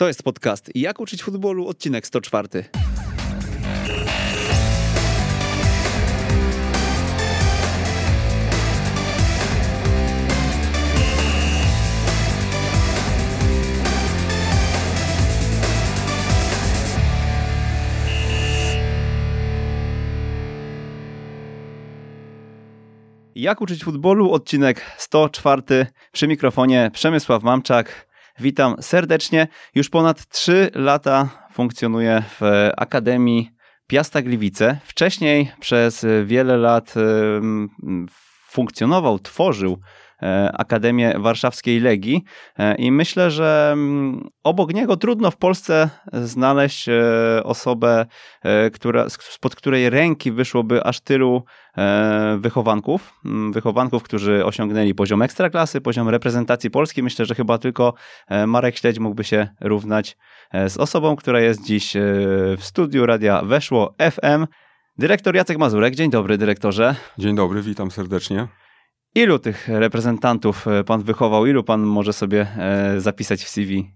To jest podcast Jak uczyć futbolu, odcinek 104. Jak uczyć futbolu, odcinek 104. Przy mikrofonie Przemysław Mamczak. Witam serdecznie. Już ponad 3 lata funkcjonuję w Akademii Piasta Gliwice. Wcześniej przez wiele lat funkcjonował, tworzył E, Akademię Warszawskiej Legii e, i myślę, że mm, obok niego trudno w Polsce znaleźć e, osobę, która, spod której ręki wyszłoby aż tylu wychowanków, mm, wychowanków, którzy osiągnęli poziom ekstraklasy, poziom reprezentacji Polski. Myślę, że chyba tylko Marek Śledź mógłby się równać z osobą, która jest dziś w studiu Radia Weszło FM. Dyrektor Jacek Mazurek. Dzień dobry, dyrektorze. Dzień dobry, witam serdecznie. Ilu tych reprezentantów e, pan wychował? Ilu pan może sobie e, zapisać w CV?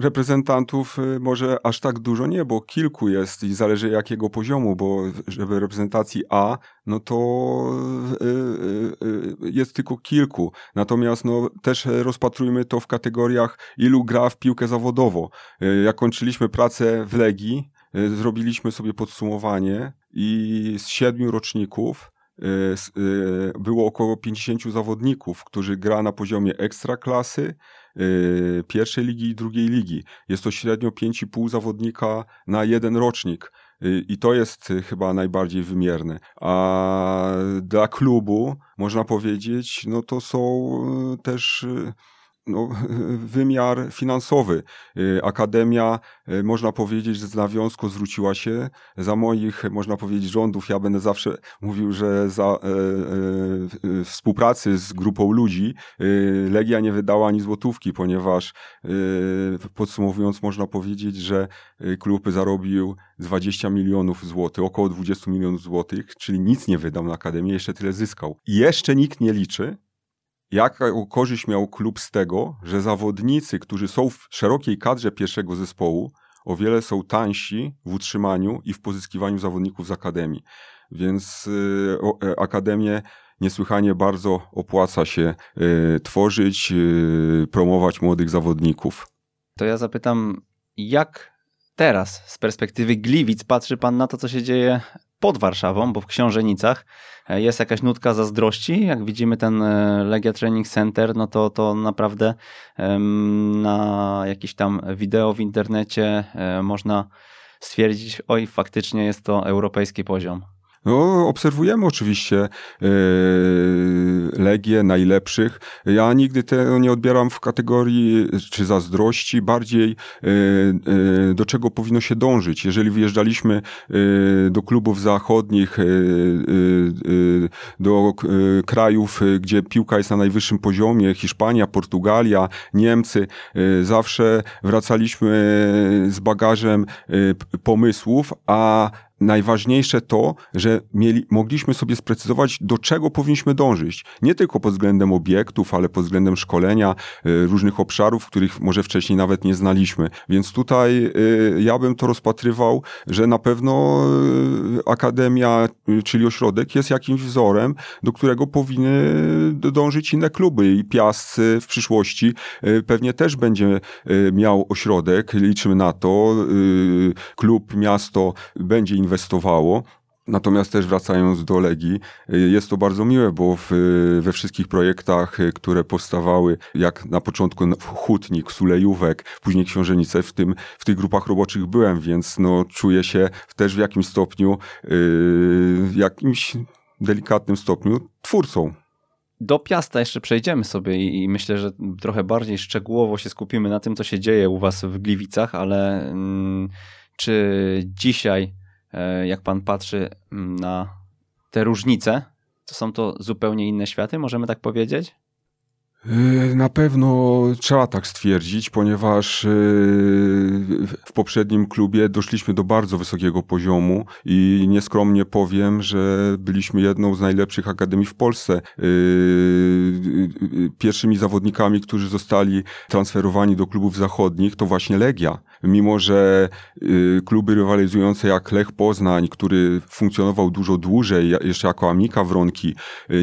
Reprezentantów e, może aż tak dużo nie, bo kilku jest i zależy jakiego poziomu, bo żeby reprezentacji A, no to jest tylko kilku. Natomiast no, też rozpatrujmy to w kategoriach ilu gra w piłkę zawodowo. Jak kończyliśmy pracę w Legii, zrobiliśmy sobie podsumowanie i z siedmiu roczników było około 50 zawodników, którzy gra na poziomie ekstraklasy, y, pierwszej ligi i drugiej ligi. Jest to średnio 5,5 zawodnika na jeden rocznik. I to jest chyba najbardziej wymierne. A dla klubu, można powiedzieć, no to są też no, wymiar finansowy. Y, Akademia, y, można powiedzieć, że z nawiązku zwróciła się. Za moich, można powiedzieć, rządów ja będę zawsze mówił, że za e, e, współpracy z grupą ludzi e, Legia nie wydała ani złotówki, ponieważ podsumowując, można powiedzieć, że klub zarobił 20 milionów złotych, około 20 milionów złotych, czyli nic nie wydał na Akademię, jeszcze tyle zyskał. Jeszcze nikt nie liczy, Jaką korzyść miał klub z tego, że zawodnicy, którzy są w szerokiej kadrze pierwszego zespołu, o wiele są tańsi w utrzymaniu i w pozyskiwaniu zawodników z akademii. Więc y, y, akademię niesłychanie bardzo opłaca się y, tworzyć, y, promować młodych zawodników. To ja zapytam, jak teraz z perspektywy Gliwic patrzy pan na to, co się dzieje pod Warszawą, bo w Książenicach e, jest jakaś nutka zazdrości. Jak widzimy ten e, Legia Training Center, no to, to naprawdę na jakiś tam wideo w internecie e, można stwierdzić, oj, faktycznie jest to europejski poziom. No, obserwujemy oczywiście yy, legie najlepszych. Ja nigdy tego nie odbieram w kategorii czy zazdrości, bardziej yy, yy, do czego powinno się dążyć. Jeżeli wyjeżdżaliśmy do klubów zachodnich, do krajów, gdzie piłka jest na najwyższym poziomie, Hiszpania, Portugalia, Niemcy, zawsze wracaliśmy z bagażem pomysłów, a najważniejsze to, że mieli, mogliśmy sobie sprecyzować, do czego powinniśmy dążyć. Nie tylko pod względem obiektów, ale pod względem szkolenia, y, różnych obszarów, których może wcześniej nawet nie znaliśmy. Więc tutaj y, ja bym to rozpatrywał, że na pewno y, Akademia, czyli ośrodek, jest jakimś wzorem, do którego powinny dążyć inne kluby. I Piast w przyszłości pewnie też będzie miał ośrodek, liczymy na to. Klub, miasto będzie inwestowało. Natomiast też wracając do Legii, jest to bardzo miłe, bo w, we wszystkich projektach, które powstawały, jak na początku Hutnik, Sulejówek, później Książenice, w, tym, w tych grupach roboczych byłem, więc no, czuję się też w jakimś stopniu, yy, jakimś delikatnym stopniu twórcą. Do Piasta jeszcze przejdziemy sobie i, myślę, że trochę bardziej szczegółowo się skupimy na tym, co się dzieje u was w Gliwicach, ale mm, czy dzisiaj jak pan patrzy mm, na te różnice, to są to zupełnie inne światy, możemy tak powiedzieć? Y, na pewno trzeba tak stwierdzić, ponieważ y, w poprzednim klubie doszliśmy do bardzo wysokiego poziomu i nieskromnie powiem, że byliśmy jedną z najlepszych akademii w Polsce. Pierwszymi zawodnikami, którzy zostali transferowani do klubów zachodnich, to właśnie Legia. Mimo, że kluby rywalizujące jak Lech Poznań, który funkcjonował dużo dłużej, jeszcze jako Amika Wronki,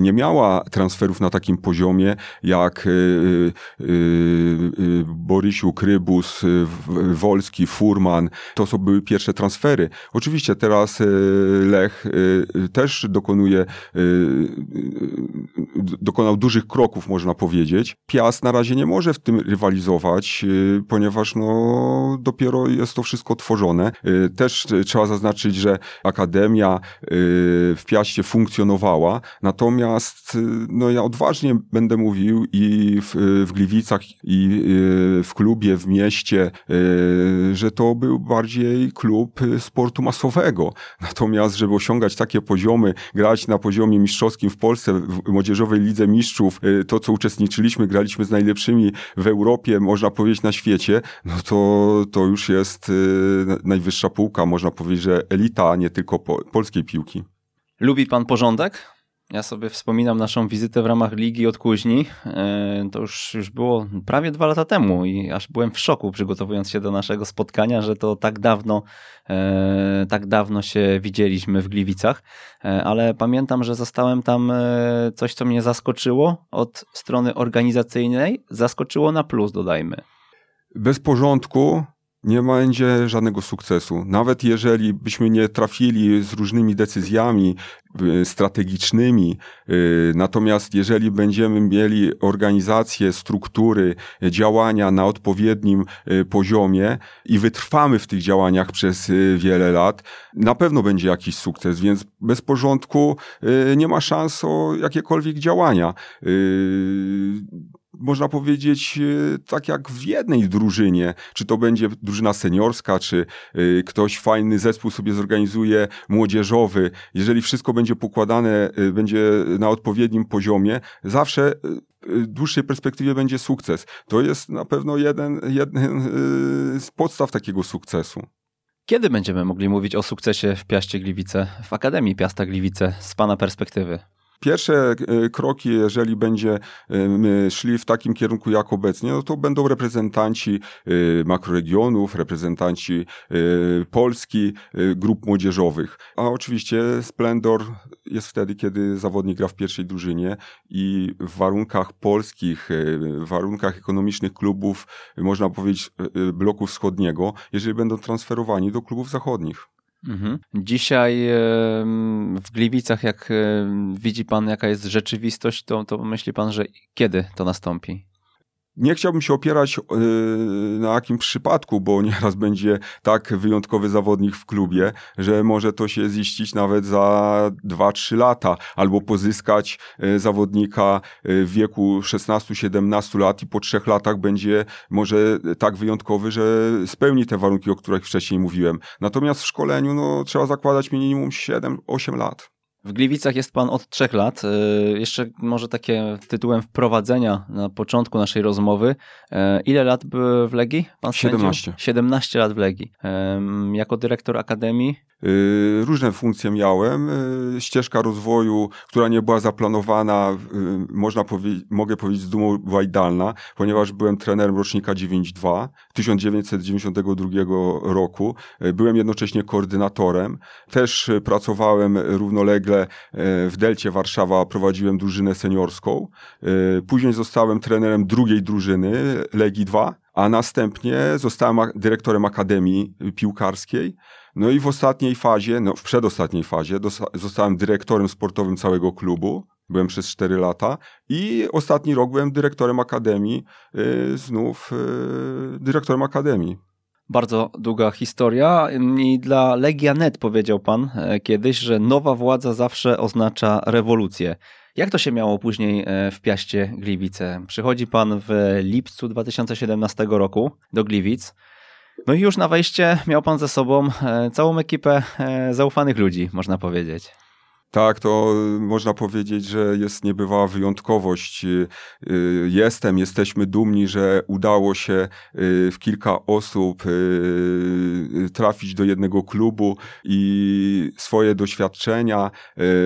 nie miała transferów na takim poziomie jak y, y, y, Borysiu, Krybus, Wolski, Furman. To są były pierwsze transfery. Oczywiście teraz Lech też dokonuje, dokonał dużych kroków, można powiedzieć. Piast na razie nie może w tym rywalizować, ponieważ no, dopiero jest to wszystko tworzone. Też trzeba zaznaczyć, że Akademia w Piaście funkcjonowała, natomiast no, ja odważnie będę mówił i w, w Gliwicach, i y, w klubie, w mieście, y, że to był bardziej klub sportu masowego. Natomiast, żeby osiągać takie poziomy, grać na poziomie mistrzowskim w Polsce, w Młodzieżowej Lidze Mistrzów, y, to co uczestniczyliśmy, graliśmy z najlepszymi w Europie, można powiedzieć na świecie, no to, to już jest najwyższa półka, można powiedzieć, że elita, nie tylko po, polskiej piłki. Lubi pan porządek? Ja sobie wspominam naszą wizytę w ramach Ligi od Kuźni. E, to już, już było prawie dwa lata temu i aż byłem w szoku przygotowując się do naszego spotkania, że to tak dawno, e, tak dawno się widzieliśmy w Gliwicach. Ale pamiętam, że zostałem tam coś, co mnie zaskoczyło od strony organizacyjnej. Zaskoczyło na plus, dodajmy. Bez porządku nie będzie żadnego sukcesu. Nawet jeżeli byśmy nie trafili z różnymi decyzjami y, strategicznymi, y, natomiast jeżeli będziemy mieli organizację, struktury, działania na odpowiednim y, poziomie i wytrwamy w tych działaniach przez wiele lat, na pewno będzie jakiś sukces, więc bez porządku nie ma szans o jakiekolwiek działania można powiedzieć, e, tak jak w jednej drużynie, czy to będzie drużyna seniorska, czy e, ktoś fajny zespół sobie zorganizuje młodzieżowy, jeżeli wszystko będzie pokładane, e, będzie na odpowiednim poziomie, zawsze dłuższej perspektywie będzie sukces. To jest na pewno jeden, jeden z podstaw takiego sukcesu. Kiedy będziemy mogli mówić o sukcesie w Piaście Gliwice, w Akademii Piasta Gliwice z Pana perspektywy? Pierwsze e, kroki, jeżeli będzie e, szli w takim kierunku jak obecnie, no to będą reprezentanci e, makroregionów, reprezentanci Polski, grup młodzieżowych. A oczywiście splendor jest wtedy, kiedy zawodnik gra w pierwszej drużynie i w warunkach polskich, w warunkach ekonomicznych klubów, można powiedzieć bloku wschodniego, jeżeli będą transferowani do klubów zachodnich. Mhm. Dzisiaj w Gliwicach, jak widzi pan, jaka jest rzeczywistość, to, to myśli pan, że kiedy to nastąpi? Nie chciałbym się opierać yy, na jakimś przypadku, bo nieraz będzie tak wyjątkowy zawodnik w klubie, że może to się ziścić nawet za 2-3 lata, albo pozyskać yy, zawodnika yy, w wieku 16-17 lat i po trzech latach będzie może tak wyjątkowy, że spełni te warunki, o których wcześniej mówiłem. Natomiast w szkoleniu no, trzeba zakładać minimum 7-8 lat. W Gliwicach jest pan od trzech lat. E, jeszcze może takie tytułem wprowadzenia na początku naszej rozmowy. E, ile lat był w Legii? Pan 17. 17 lat w Legii. Jako dyrektor Akademii Y, różne funkcje miałem. Y, ścieżka rozwoju, która nie była zaplanowana, y, można powiedzieć, mogę powiedzieć z dumą była idealna, ponieważ byłem trenerem rocznika 9.2 1992 roku. Byłem jednocześnie koordynatorem. Też pracowałem równolegle w Delcie Warszawa, prowadziłem drużynę seniorską. Później zostałem trenerem drugiej drużyny, Legii 2, a następnie zostałem dyrektorem Akademii Piłkarskiej. No i w ostatniej fazie, no w przedostatniej fazie zostałem dyrektorem sportowym całego klubu. Byłem przez 4 lata i ostatni rok byłem dyrektorem akademii, yy, znów dyrektorem akademii. Bardzo długa historia i dla Legia.net powiedział pan e, kiedyś, że nowa władza zawsze oznacza rewolucję. Jak to się miało później e, w Piaście Gliwice? Przychodzi pan w lipcu 2017 roku do Gliwic. No i już na wejście miał pan ze sobą e, całą ekipę zaufanych ludzi, można powiedzieć. Tak, to można powiedzieć, że jest niebywała wyjątkowość. Y, y, jestem, jesteśmy dumni, że udało się y, w kilka osób trafić do jednego klubu i swoje doświadczenia,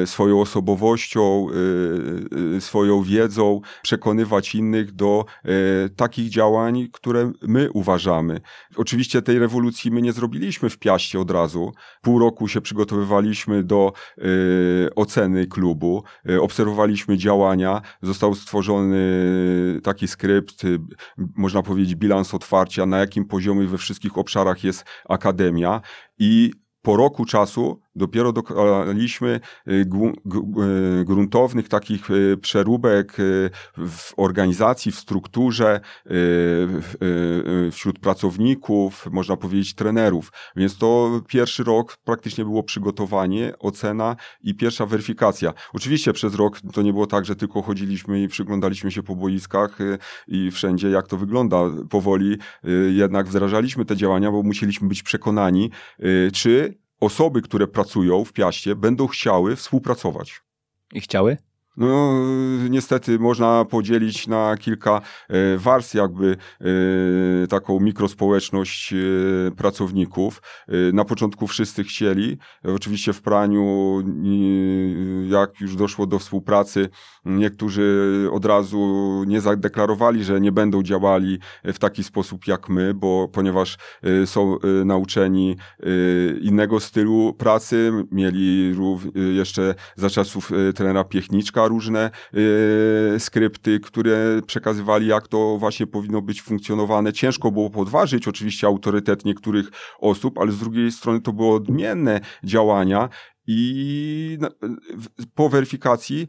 swoją osobowością, swoją wiedzą przekonywać innych do takich działań, które my uważamy. Oczywiście tej rewolucji my nie zrobiliśmy w Piaście od razu. Pół roku się przygotowywaliśmy do oceny klubu, e, obserwowaliśmy działania, został stworzony taki skrypt, y, można powiedzieć bilans otwarcia, na jakim poziomie we wszystkich obszarach jest akademia. I po roku czasu dopiero dokonaliśmy y, y, gruntownych takich y, przeróbek w organizacji, w strukturze, wśród pracowników, można powiedzieć trenerów. Więc to pierwszy rok praktycznie było przygotowanie, ocena i pierwsza weryfikacja. Oczywiście przez rok to nie było tak, że tylko chodziliśmy i przyglądaliśmy się po boiskach i wszędzie jak to wygląda. Powoli jednak wdrażaliśmy te działania, bo musieliśmy być przekonani, czy osoby, które pracują w Piaście, będą chciały współpracować. I chciały? No, niestety można podzielić na kilka e, warstw, jakby e, taką mikrospołeczność e, pracowników. Na początku wszyscy chcieli. Oczywiście w praniu, jak już doszło do współpracy, niektórzy od razu nie zadeklarowali, że nie będą działali w taki sposób jak my, bo ponieważ są nauczeni innego stylu pracy, mieli jeszcze za czasów trenera Piechniczka różne yy, skrypty, które przekazywali, jak to właśnie powinno być funkcjonowane. Ciężko było podważyć oczywiście autorytet niektórych osób, ale z drugiej strony to były odmienne działania i po weryfikacji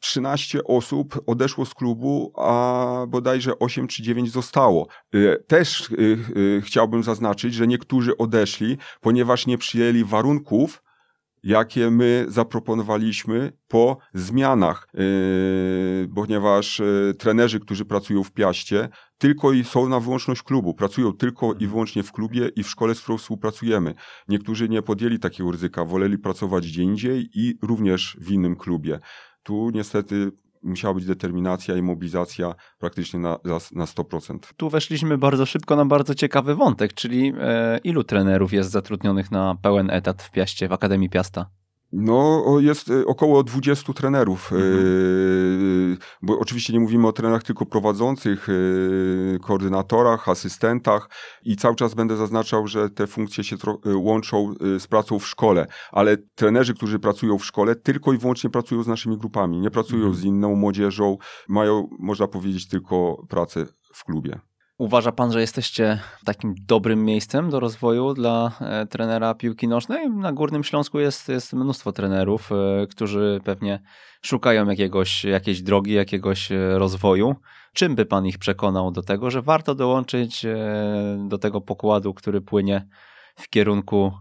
13 y, osób odeszło z klubu, a bodajże 8 czy 9 zostało. Y, też y, chciałbym zaznaczyć, że niektórzy odeszli, ponieważ nie przyjęli warunków, jakie my zaproponowaliśmy po zmianach, yy, ponieważ yy, trenerzy, którzy pracują w Piaście, tylko i są na wyłączność klubu, pracują tylko i wyłącznie w klubie i w szkole, z którą współpracujemy. Niektórzy nie podjęli takiego ryzyka, woleli pracować gdzie indziej i również w innym klubie. Tu niestety musiała być determinacja i mobilizacja praktycznie na, na 100%. Tu weszliśmy bardzo szybko na bardzo ciekawy wątek, czyli e, ilu trenerów jest zatrudnionych na pełen etat w Piaście, w Akademii Piasta? No, jest y, około 20 trenerów, mhm. Y, bo oczywiście nie mówimy o trenerach tylko prowadzących, y, koordynatorach, asystentach i cały czas będę zaznaczał, że te funkcje się łączą z pracą w szkole, ale trenerzy, którzy pracują w szkole, tylko i wyłącznie pracują z naszymi grupami, nie pracują mhm. z inną młodzieżą, mają, można powiedzieć, tylko pracę w klubie. Uważa pan, że jesteście takim dobrym miejscem do rozwoju dla e, trenera piłki nożnej? Na Górnym Śląsku jest, jest mnóstwo trenerów, e, którzy pewnie szukają jakiegoś, jakiejś drogi, jakiegoś e, rozwoju. Czym by pan ich przekonał do tego, że warto dołączyć do tego pokładu, który płynie w kierunku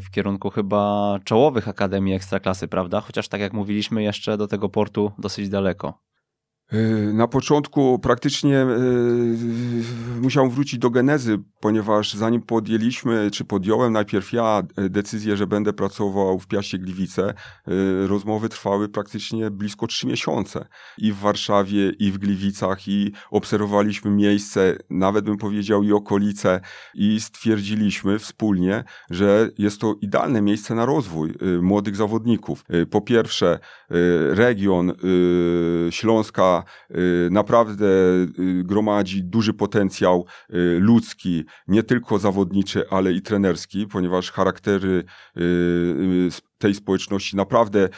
w kierunku chyba czołowych akademii ekstraklasy, prawda? Chociaż tak jak mówiliśmy, jeszcze do tego portu dosyć daleko. Y, na początku praktycznie y, musiałem wrócić do genezy, ponieważ zanim podjęliśmy, czy podjąłem najpierw ja e, decyzję, że będę pracował w Piaście Gliwice, y, rozmowy trwały praktycznie blisko trzy miesiące. I w Warszawie, i w Gliwicach, i obserwowaliśmy miejsce, nawet bym powiedział i okolice, i stwierdziliśmy wspólnie, że jest to idealne miejsce na rozwój młodych zawodników. Po pierwsze, region Śląska Y, naprawdę y, gromadzi duży potencjał y, ludzki, nie tylko zawodniczy, ale i trenerski, ponieważ charaktery tej społeczności naprawdę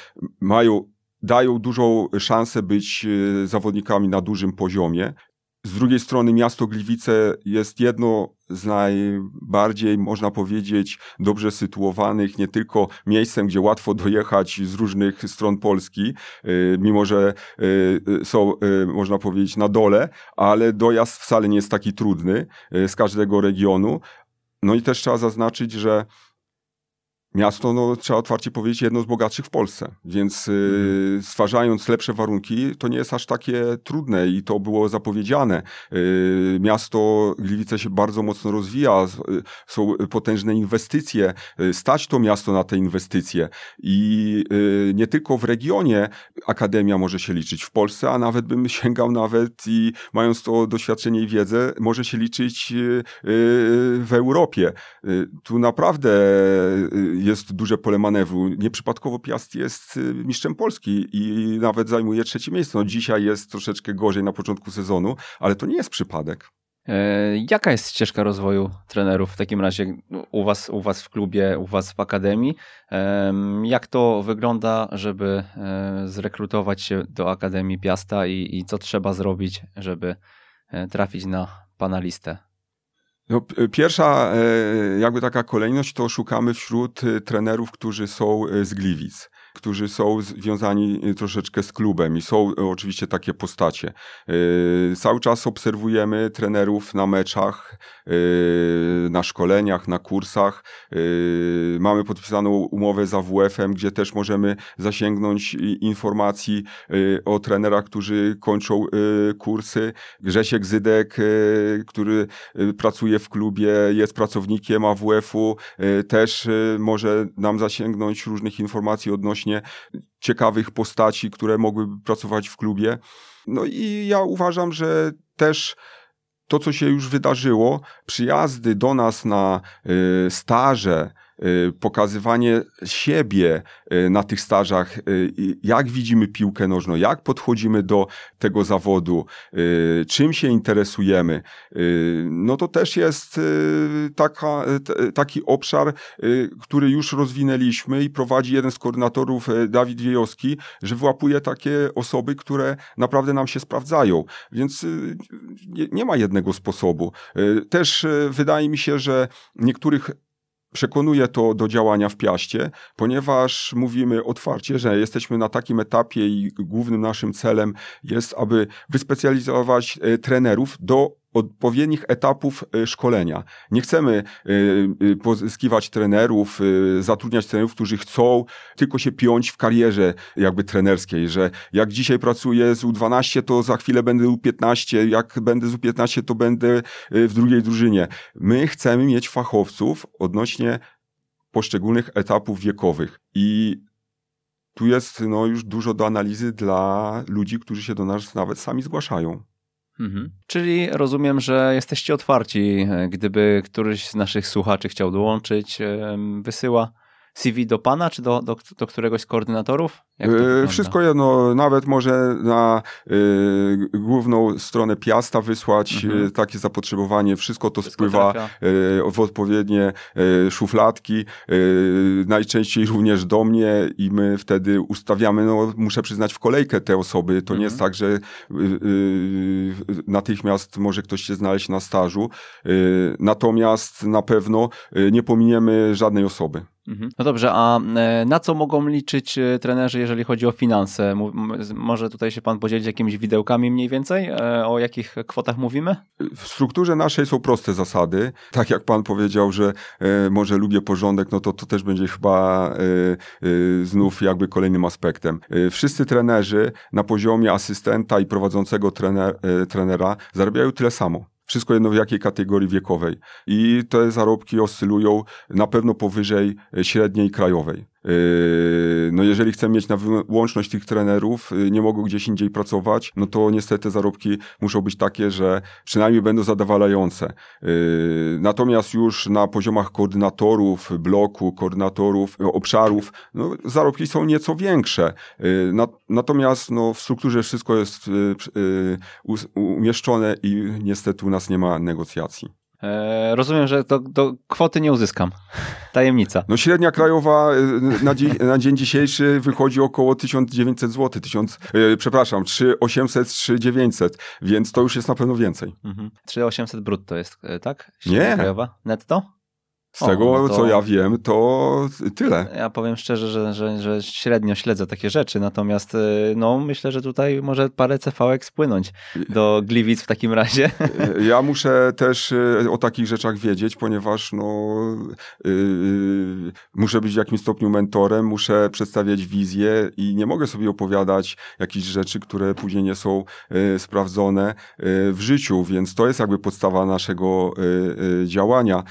mają dają dużą szansę być zawodnikami na dużym poziomie. Z drugiej strony miasto Gliwice jest jedno z najbardziej, można powiedzieć, dobrze sytuowanych, nie tylko miejscem, gdzie łatwo dojechać z różnych stron Polski, y, mimo że y, y, są, można powiedzieć, na dole, ale dojazd wcale nie jest taki trudny z każdego regionu. No i też trzeba zaznaczyć, że miasto, no, trzeba otwarcie powiedzieć, jedno z bogatszych w Polsce. Więc y, stwarzając lepsze warunki, to nie jest aż takie trudne i to było zapowiedziane. Y, miasto Gliwice się bardzo mocno rozwija, y, są potężne inwestycje, y, stać to miasto na te inwestycje. I y, nie tylko w regionie akademia może się liczyć, w Polsce, a nawet bym sięgał nawet i mając to doświadczenie i wiedzę, może się liczyć y, w Europie. Tu naprawdę jest duże pole manewru. Nieprzypadkowo Piast jest y, mistrzem Polski i nawet zajmuje trzecie miejsce. No dzisiaj jest troszeczkę gorzej na początku sezonu, ale to nie jest przypadek. E, jaka jest ścieżka rozwoju trenerów w takim razie u was, u was w klubie, u was w akademii? Jak to wygląda, żeby e, zrekrutować się do Akademii Piasta i, i co trzeba zrobić, żeby e, trafić na pana listę? No, pierwsza e, jakby taka kolejność to szukamy wśród e, trenerów, którzy są e, z Gliwic którzy są związani troszeczkę z klubem i są oczywiście takie postacie. Cały czas obserwujemy trenerów na meczach, na szkoleniach, na kursach. Mamy podpisaną umowę z AWF-em, gdzie też możemy zasięgnąć informacji o trenerach, którzy kończą kursy. Grzesiek Zydek, który pracuje w klubie, jest pracownikiem AWF-u, też może nam zasięgnąć różnych informacji odnośnie ciekawych postaci, które mogłyby pracować w klubie. No i ja uważam, że też to, co się już wydarzyło, przyjazdy do nas na y, staże, pokazywanie siebie y, na tych stażach, y, jak widzimy piłkę nożną, jak podchodzimy do tego zawodu, czym się interesujemy, no to też jest taka, taki obszar, który już rozwinęliśmy i prowadzi jeden z koordynatorów, Dawid Wiejowski, że wyłapuje takie osoby, które naprawdę nam się sprawdzają. Więc nie ma jednego sposobu. Też wydaje mi się, że niektórych przekonuje to do działania w Piaście, ponieważ mówimy otwarcie, że jesteśmy na takim etapie i głównym naszym celem jest, aby wyspecjalizować e, trenerów do odpowiednich etapów e, szkolenia. Nie chcemy e, pozyskiwać trenerów, zatrudniać trenerów, którzy chcą tylko się piąć w karierze jakby trenerskiej, że jak dzisiaj pracuję z U12, to za chwilę będę U15, jak będę z U15, to będę w drugiej drużynie. My chcemy mieć fachowców odnośnie poszczególnych etapów wiekowych i tu jest no, już dużo do analizy dla ludzi, którzy się do nas nawet sami zgłaszają. Mhm. Czyli rozumiem, że jesteście otwarci, e, gdyby któryś z naszych słuchaczy chciał dołączyć, wysyła CV do pana, czy do, do, do któregoś z koordynatorów? Yy, wszystko jedno, nawet może na y, główną stronę Piasta wysłać mhm. Y, takie zapotrzebowanie, wszystko to wszystko spływa w odpowiednie szufladki, najczęściej również do mnie i my wtedy ustawiamy, no muszę przyznać w kolejkę te osoby, to mhm. nie jest mhm. tak, że natychmiast może ktoś się znaleźć na stażu, natomiast na pewno nie pominiemy żadnej osoby. Mhm. No dobrze, a e, na co mogą liczyć e, trenerzy, jeżeli chodzi o finanse? Może tutaj się pan podzielić jakimiś widełkami mniej więcej? E, o jakich kwotach mówimy? W strukturze naszej są proste zasady. Tak jak pan powiedział, że może lubię porządek, no to to też będzie chyba znów jakby kolejnym aspektem. Wszyscy trenerzy na poziomie asystenta i prowadzącego trener, trenera zarabiają tyle samo. Wszystko jedno w jakiej kategorii wiekowej. I te zarobki oscylują na pewno powyżej średniej krajowej. Yy, no jeżeli chcemy mieć na wyłączność tych trenerów, yy, nie mogą gdzieś indziej pracować, no to niestety zarobki muszą być takie, że przynajmniej będą zadowalające. Yy, natomiast już na poziomach koordynatorów bloku, koordynatorów obszarów, no zarobki są nieco większe. Natomiast no, w strukturze wszystko jest umieszczone i niestety u nas nie ma negocjacji. E, rozumiem, że do, do kwoty nie uzyskam. Tajemnica. No średnia krajowa e, na, dzień, na dzień dzisiejszy wychodzi około 1900 zł. 1000, e, przepraszam, 3800, 3900, więc to już jest na pewno więcej. Mhm. 3800 brutto jest, e, tak? Średnia nie. krajowa? Netto? Z o, tego, no to... co ja wiem, to tyle. Ja powiem szczerze, że, że, że średnio śledzę takie rzeczy, natomiast y, no, myślę, że tutaj może parę CV spłynąć do Gliwic w takim razie. Ja muszę też y, o takich rzeczach wiedzieć, ponieważ no, yy, muszę być w jakimś stopniu mentorem, muszę przedstawiać wizję i nie mogę sobie opowiadać jakichś rzeczy, które później nie są yy, sprawdzone yy, w życiu, więc to jest jakby podstawa naszego działania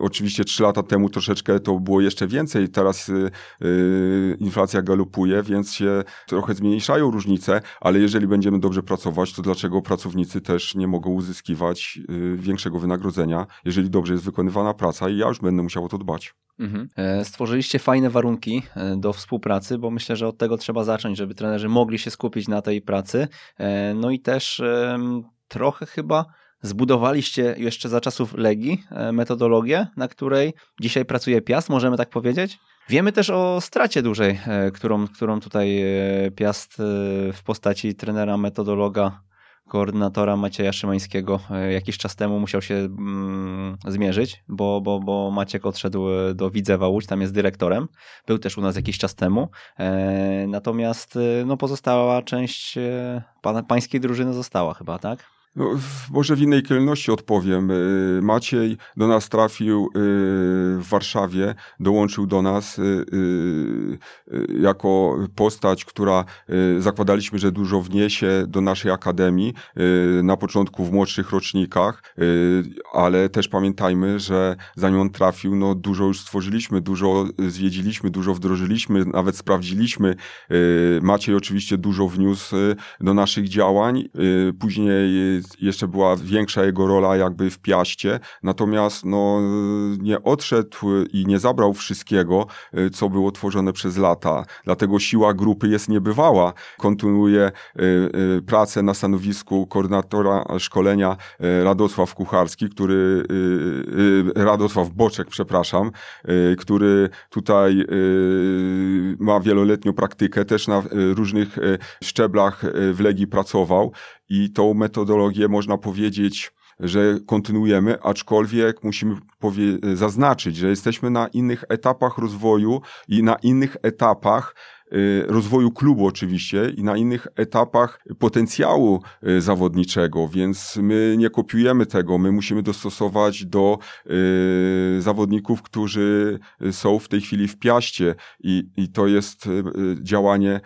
oczywiście trzy lata temu troszeczkę to było jeszcze więcej, teraz y, y, inflacja galopuje, więc się trochę zmniejszają różnice, ale jeżeli będziemy dobrze pracować, to dlaczego pracownicy też nie mogą uzyskiwać y, większego wynagrodzenia, jeżeli dobrze jest wykonywana praca i ja już będę musiał o to dbać. Mhm. E, stworzyliście fajne warunki e, do współpracy, bo myślę, że od tego trzeba zacząć, żeby trenerzy mogli się skupić na tej pracy. E, no i też trochę chyba zbudowaliście jeszcze za czasów Legii e, metodologię, na której dzisiaj pracuje Piast, możemy tak powiedzieć? Wiemy też o stracie dużej, e, którą, którą tutaj e, Piast w postaci trenera, metodologa, koordynatora Macieja Szymańskiego jakiś czas temu musiał się mm, zmierzyć, bo, bo, bo Maciek odszedł do Widzewa Łódź, tam jest dyrektorem. Był też u nas jakiś czas temu. E, natomiast no, pozostała część e, pańskiej drużyny została chyba, tak? No, może w innej kolejności odpowiem. Y, Maciej do nas trafił y, w Warszawie, dołączył do nas y, jako postać, która zakładaliśmy, że dużo wniesie do naszej akademii, na początku w młodszych rocznikach, ale też pamiętajmy, że zanim on trafił, no dużo już stworzyliśmy, dużo zwiedziliśmy, dużo wdrożyliśmy, nawet sprawdziliśmy. Maciej oczywiście dużo wniósł do naszych działań. Później jeszcze była większa jego rola jakby w Piaście, natomiast no, nie odszedł i nie zabrał wszystkiego, co było tworzone przez lata. Dlatego siła grupy jest niebywała. Kontynuuje y, y, pracę na stanowisku koordynatora szkolenia Radosław Kucharski, który Radosław Boczek, przepraszam, który tutaj ma wieloletnią praktykę, też na różnych szczeblach w Legii pracował i tą metodologię można powiedzieć, że kontynuujemy, aczkolwiek musimy zaznaczyć, że jesteśmy na innych etapach rozwoju i na innych etapach rozwoju klubu oczywiście i na innych etapach potencjału y, zawodniczego, więc my nie kopiujemy tego, my musimy dostosować do y, zawodników, którzy są w tej chwili w piaście i, i to jest działanie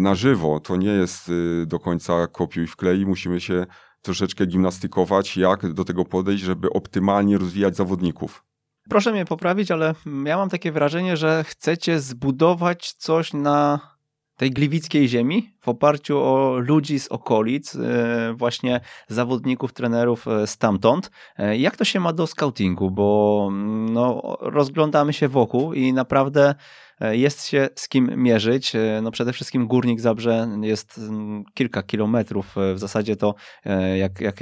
na żywo, to nie jest do końca kopiuj wklej, musimy się troszeczkę gimnastykować, jak do tego podejść, żeby optymalnie rozwijać zawodników. Proszę mnie poprawić, ale ja mam takie wrażenie, że chcecie zbudować coś na tej gliwickiej ziemi w oparciu o ludzi z okolic, e, właśnie zawodników, trenerów e, stamtąd. E, jak to się ma do scoutingu? Bo mm, no, rozglądamy się wokół i naprawdę jest się z kim mierzyć. E, no przede wszystkim Górnik Zabrze jest mm, kilka kilometrów. E, w zasadzie to, jak, jak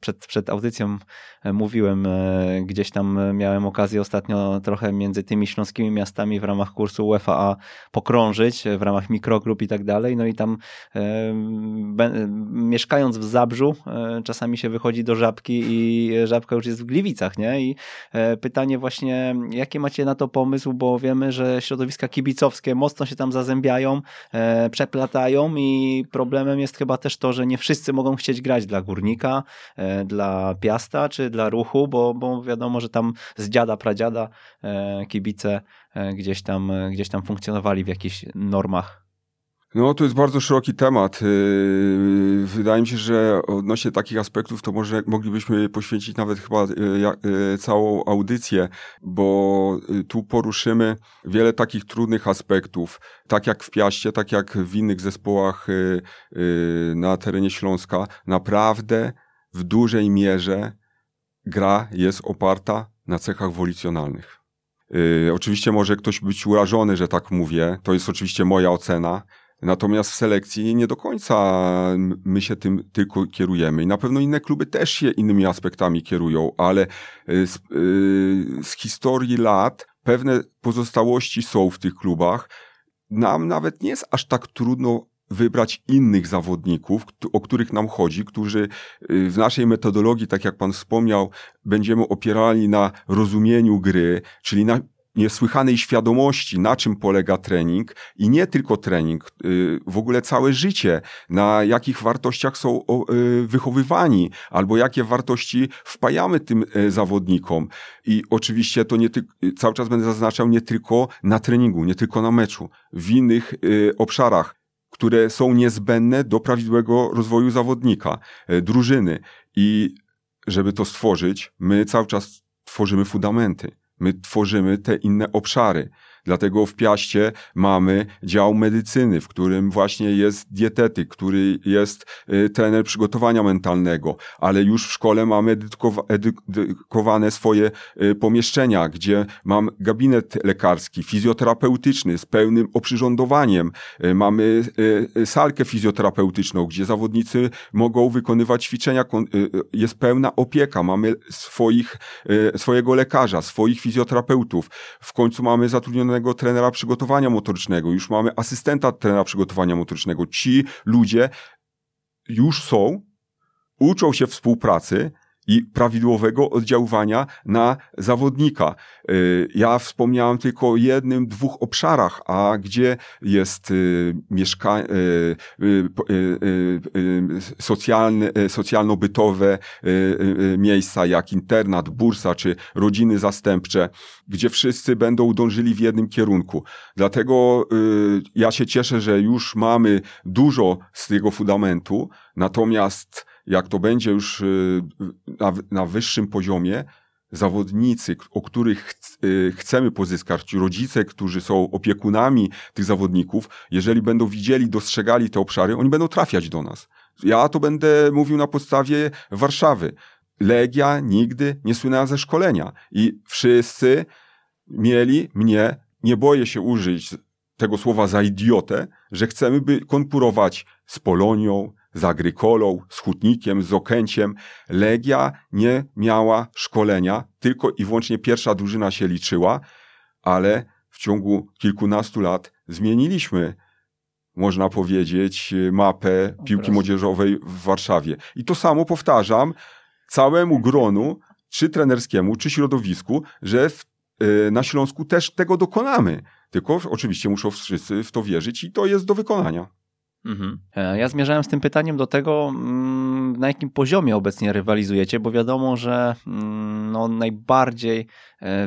przed, przed audycją mówiłem, gdzieś tam miałem okazję ostatnio trochę między tymi śląskimi miastami w ramach kursu UEFA pokrążyć, w ramach mikrogrup i tak dalej. No i tam mieszkając w Zabrzu, czasami się wychodzi do Żabki i Żabka już jest w Gliwicach, nie? I pytanie właśnie, jakie macie na to pomysł, bo wiemy, że środowisko środowiska kibicowskie mocno się tam zazębiają, e, przeplatają i problemem jest chyba też to, że nie wszyscy mogą chcieć grać dla Górnika, e, dla Piasta czy dla Ruchu, bo, bo wiadomo, że tam z dziada, pradziada e, kibice e, gdzieś tam, gdzieś tam funkcjonowali w jakichś normach no, to jest bardzo szeroki temat. Y, wydaje mi się, że odnośnie takich aspektów to może moglibyśmy poświęcić nawet chyba y, y, całą audycję, bo tu poruszymy wiele takich trudnych aspektów, tak jak w Piaście, tak jak w innych zespołach na terenie Śląska. Naprawdę w dużej mierze gra jest oparta na cechach wolicjonalnych. Oczywiście może ktoś być urażony, że tak mówię. To jest oczywiście moja ocena Natomiast w selekcji nie do końca my się tym tylko kierujemy. I na pewno inne kluby też się innymi aspektami kierują, ale z, y, z historii lat pewne pozostałości są w tych klubach. Nam nawet nie jest aż tak trudno wybrać innych zawodników, o których nam chodzi, którzy y, w naszej metodologii, tak jak Pan wspomniał, będziemy opierali na rozumieniu gry, czyli na niesłychanej świadomości, na czym polega trening i nie tylko trening, y, w ogóle całe życie, na jakich wartościach są y, wychowywani, albo jakie wartości wpajamy tym y, zawodnikom. I oczywiście to nie cały czas będę zaznaczał nie tylko na treningu, nie tylko na meczu, w innych obszarach, które są niezbędne do prawidłowego rozwoju zawodnika, drużyny. I żeby to stworzyć, my cały czas tworzymy fundamenty My tworzymy te inne obszary. Dlatego w Piaście mamy dział medycyny, w którym właśnie jest dietetyk, który jest y, trener przygotowania mentalnego, ale już w szkole mamy edykowane swoje y, pomieszczenia, gdzie mam gabinet lekarski, fizjoterapeutyczny z pełnym oprzyrządowaniem. Y, mamy salkę fizjoterapeutyczną, gdzie zawodnicy mogą wykonywać ćwiczenia, jest pełna opieka, mamy swoich, swojego lekarza, swoich fizjoterapeutów. W końcu mamy zatrudnione trenera przygotowania motorycznego, już mamy asystenta trenera przygotowania motorycznego. Ci ludzie już są, uczą się współpracy, i prawidłowego oddziaływania na zawodnika. Y, ja wspomniałem tylko o jednym, dwóch obszarach, a gdzie jest y, mieszkanie, socjalne, socjalno-bytowe y, miejsca, jak internat, bursa czy rodziny zastępcze, gdzie wszyscy będą dążyli w jednym kierunku. Dlatego ja się cieszę, że już mamy dużo z tego fundamentu, natomiast jak to będzie już y, na, na wyższym poziomie, zawodnicy, o których y, chcemy pozyskać, rodzice, którzy są opiekunami tych zawodników, jeżeli będą widzieli, dostrzegali te obszary, oni będą trafiać do nas. Ja to będę mówił na podstawie Warszawy. Legia nigdy nie słynęła ze szkolenia i wszyscy mieli mnie, nie boję się użyć tego słowa za idiotę, że chcemy by konkurować z Polonią, z Agrykolą, z Hutnikiem, z Okęciem. Legia nie miała szkolenia, tylko i wyłącznie pierwsza drużyna się liczyła, ale w ciągu kilkunastu lat zmieniliśmy, można powiedzieć, mapę piłki młodzieżowej w Warszawie. I to samo powtarzam całemu gronu, czy trenerskiemu, czy środowisku, że w, y, na Śląsku też tego dokonamy. Tylko oczywiście muszą wszyscy w to wierzyć i to jest do wykonania. Mhm. E, ja zmierzałem z tym pytaniem do tego, mm, na jakim poziomie obecnie rywalizujecie, bo wiadomo, że mm, no, najbardziej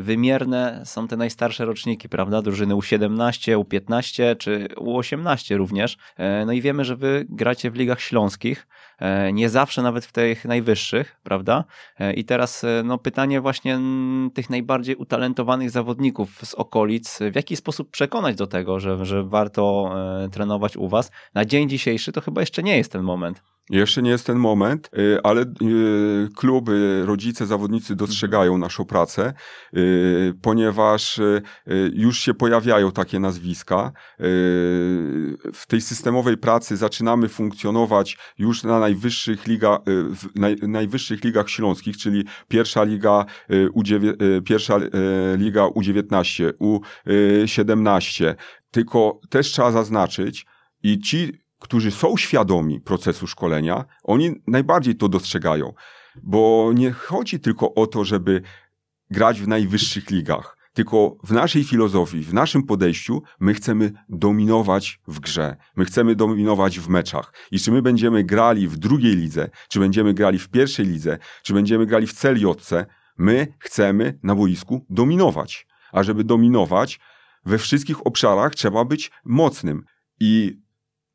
wymierne są te najstarsze roczniki, prawda? Drużyny U17, U15 czy U18 również. E, no i wiemy, że wy gracie w ligach śląskich. E, nie zawsze nawet w tych najwyższych, prawda? E, I teraz e, no, pytanie właśnie tych najbardziej utalentowanych zawodników z okolic, w jaki sposób przekonać do tego, że, że warto trenować u was. Na dzień dzisiejszy to chyba jeszcze nie jest ten moment. Jeszcze nie jest ten moment, ale kluby, rodzice, zawodnicy dostrzegają naszą pracę, ponieważ już się pojawiają takie nazwiska. W tej systemowej pracy zaczynamy funkcjonować już na najwyższych, liga, najwyższych ligach śląskich, czyli pierwsza liga, pierwsza liga U19, U17. Tylko też trzeba zaznaczyć, i ci którzy są świadomi procesu szkolenia, oni najbardziej to dostrzegają. Bo nie chodzi tylko o to, żeby grać w najwyższych ligach, tylko w naszej filozofii, w naszym podejściu, my chcemy dominować w grze, my chcemy dominować w meczach. I czy my będziemy grali w drugiej lidze, czy będziemy grali w pierwszej lidze, czy będziemy grali w celiotce, my chcemy na boisku dominować. A żeby dominować, we wszystkich obszarach trzeba być mocnym. I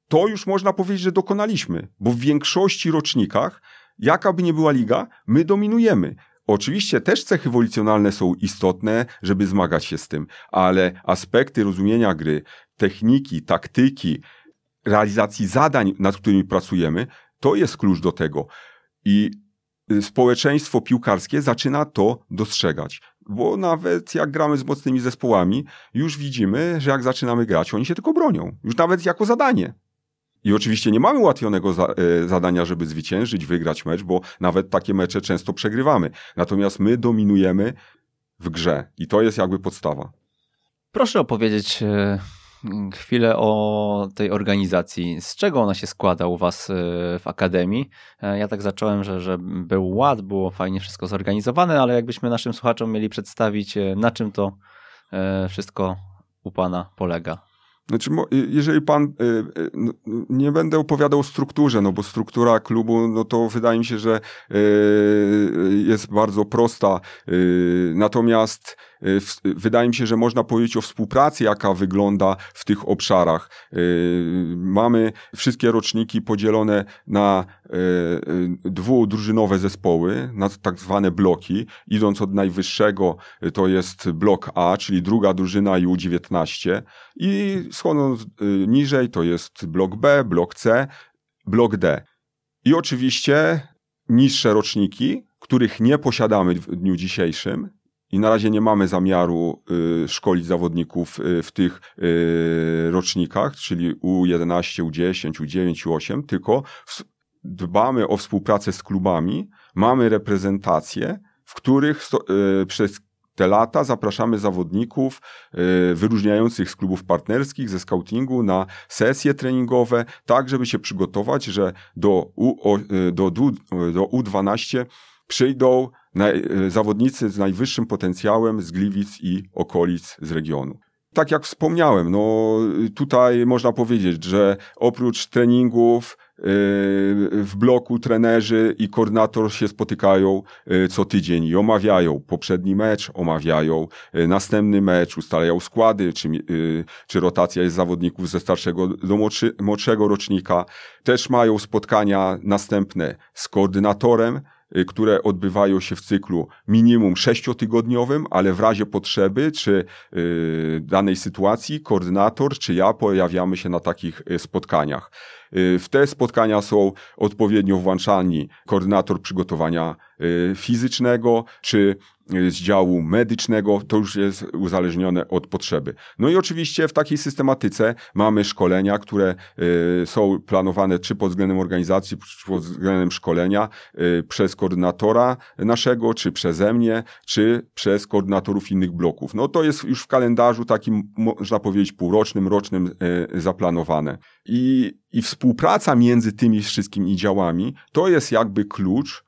to już można powiedzieć, że dokonaliśmy, bo w większości rocznikach, jaka by nie była liga, my dominujemy. Oczywiście też cechy wolicjonalne są istotne, żeby zmagać się z tym, ale aspekty rozumienia gry, techniki, taktyki, realizacji zadań, nad którymi pracujemy, to jest klucz do tego. I y, społeczeństwo piłkarskie zaczyna to dostrzegać. Bo nawet jak gramy z mocnymi zespołami, już widzimy, że jak zaczynamy grać, oni się tylko bronią. Już nawet jako zadanie. I oczywiście nie mamy ułatwionego za, e, zadania, żeby zwyciężyć, wygrać mecz, bo nawet takie mecze często przegrywamy. Natomiast my dominujemy w grze i to jest jakby podstawa. Proszę opowiedzieć e, chwilę o tej organizacji. Z czego ona się składa u Was e, w Akademii? E, ja tak zacząłem, że, że był ład, było fajnie wszystko zorganizowane, ale jakbyśmy naszym słuchaczom mieli przedstawić, na czym to wszystko u Pana polega. Znaczy, jeżeli pan, no, nie będę opowiadał o strukturze, no bo struktura klubu, no to wydaje mi się, że jest bardzo prosta. Natomiast wydaje mi się, że można powiedzieć o współpracy, jaka wygląda w tych obszarach. Y, mamy wszystkie roczniki podzielone na y, dwudrużynowe zespoły, na tak zwane bloki. Idąc od najwyższego, to jest blok A, czyli druga drużyna U19 i schodząc niżej, to jest blok B, blok C, blok D. I oczywiście niższe roczniki, których nie posiadamy w dniu dzisiejszym, i na razie nie mamy zamiaru y, szkolić zawodników y, w tych y, rocznikach, czyli U11, U10, U9, U8, tylko dbamy o współpracę z klubami, mamy reprezentacje, w których y, przez te lata zapraszamy zawodników y, wyróżniających z klubów partnerskich, ze scoutingu na sesje treningowe, tak żeby się przygotować, że do, U, y, do, do, do U12 przyjdą E, zawodnicy z najwyższym potencjałem z Gliwic i okolic z regionu. Tak jak wspomniałem, no tutaj można powiedzieć, że oprócz treningów e, w bloku trenerzy i koordynator się spotykają e, co tydzień i omawiają poprzedni mecz, omawiają następny mecz, ustalają składy, czy, czy rotacja jest zawodników ze starszego do młodszy, młodszego rocznika. Też mają spotkania następne z koordynatorem, które odbywają się w cyklu minimum sześciotygodniowym, ale w razie potrzeby czy y, danej sytuacji koordynator czy ja pojawiamy się na takich y, spotkaniach. W te spotkania są odpowiednio włączani koordynator przygotowania fizycznego czy z działu medycznego, to już jest uzależnione od potrzeby. No i oczywiście w takiej systematyce mamy szkolenia, które y, są planowane czy pod względem organizacji, czy pod względem szkolenia y, przez koordynatora naszego, czy przeze mnie, czy przez koordynatorów innych bloków. No to jest już w kalendarzu takim, można powiedzieć, półrocznym, rocznym y, zaplanowane. I, i współpraca między tymi wszystkimi działami to jest jakby klucz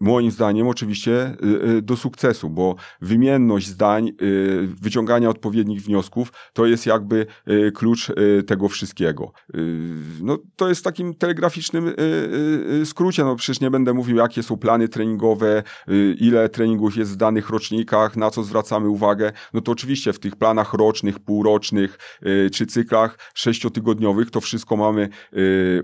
moim zdaniem oczywiście y, y, do sukcesu, bo wymienność zdań, y, wyciągania odpowiednich wniosków to jest jakby klucz tego wszystkiego. No, to jest takim telegraficznym skrócie, no przecież nie będę mówił jakie są plany treningowe, ile treningów jest w danych rocznikach, na co zwracamy uwagę, no to oczywiście w tych planach rocznych, półrocznych czy cyklach sześciotygodniowych to wszystko mamy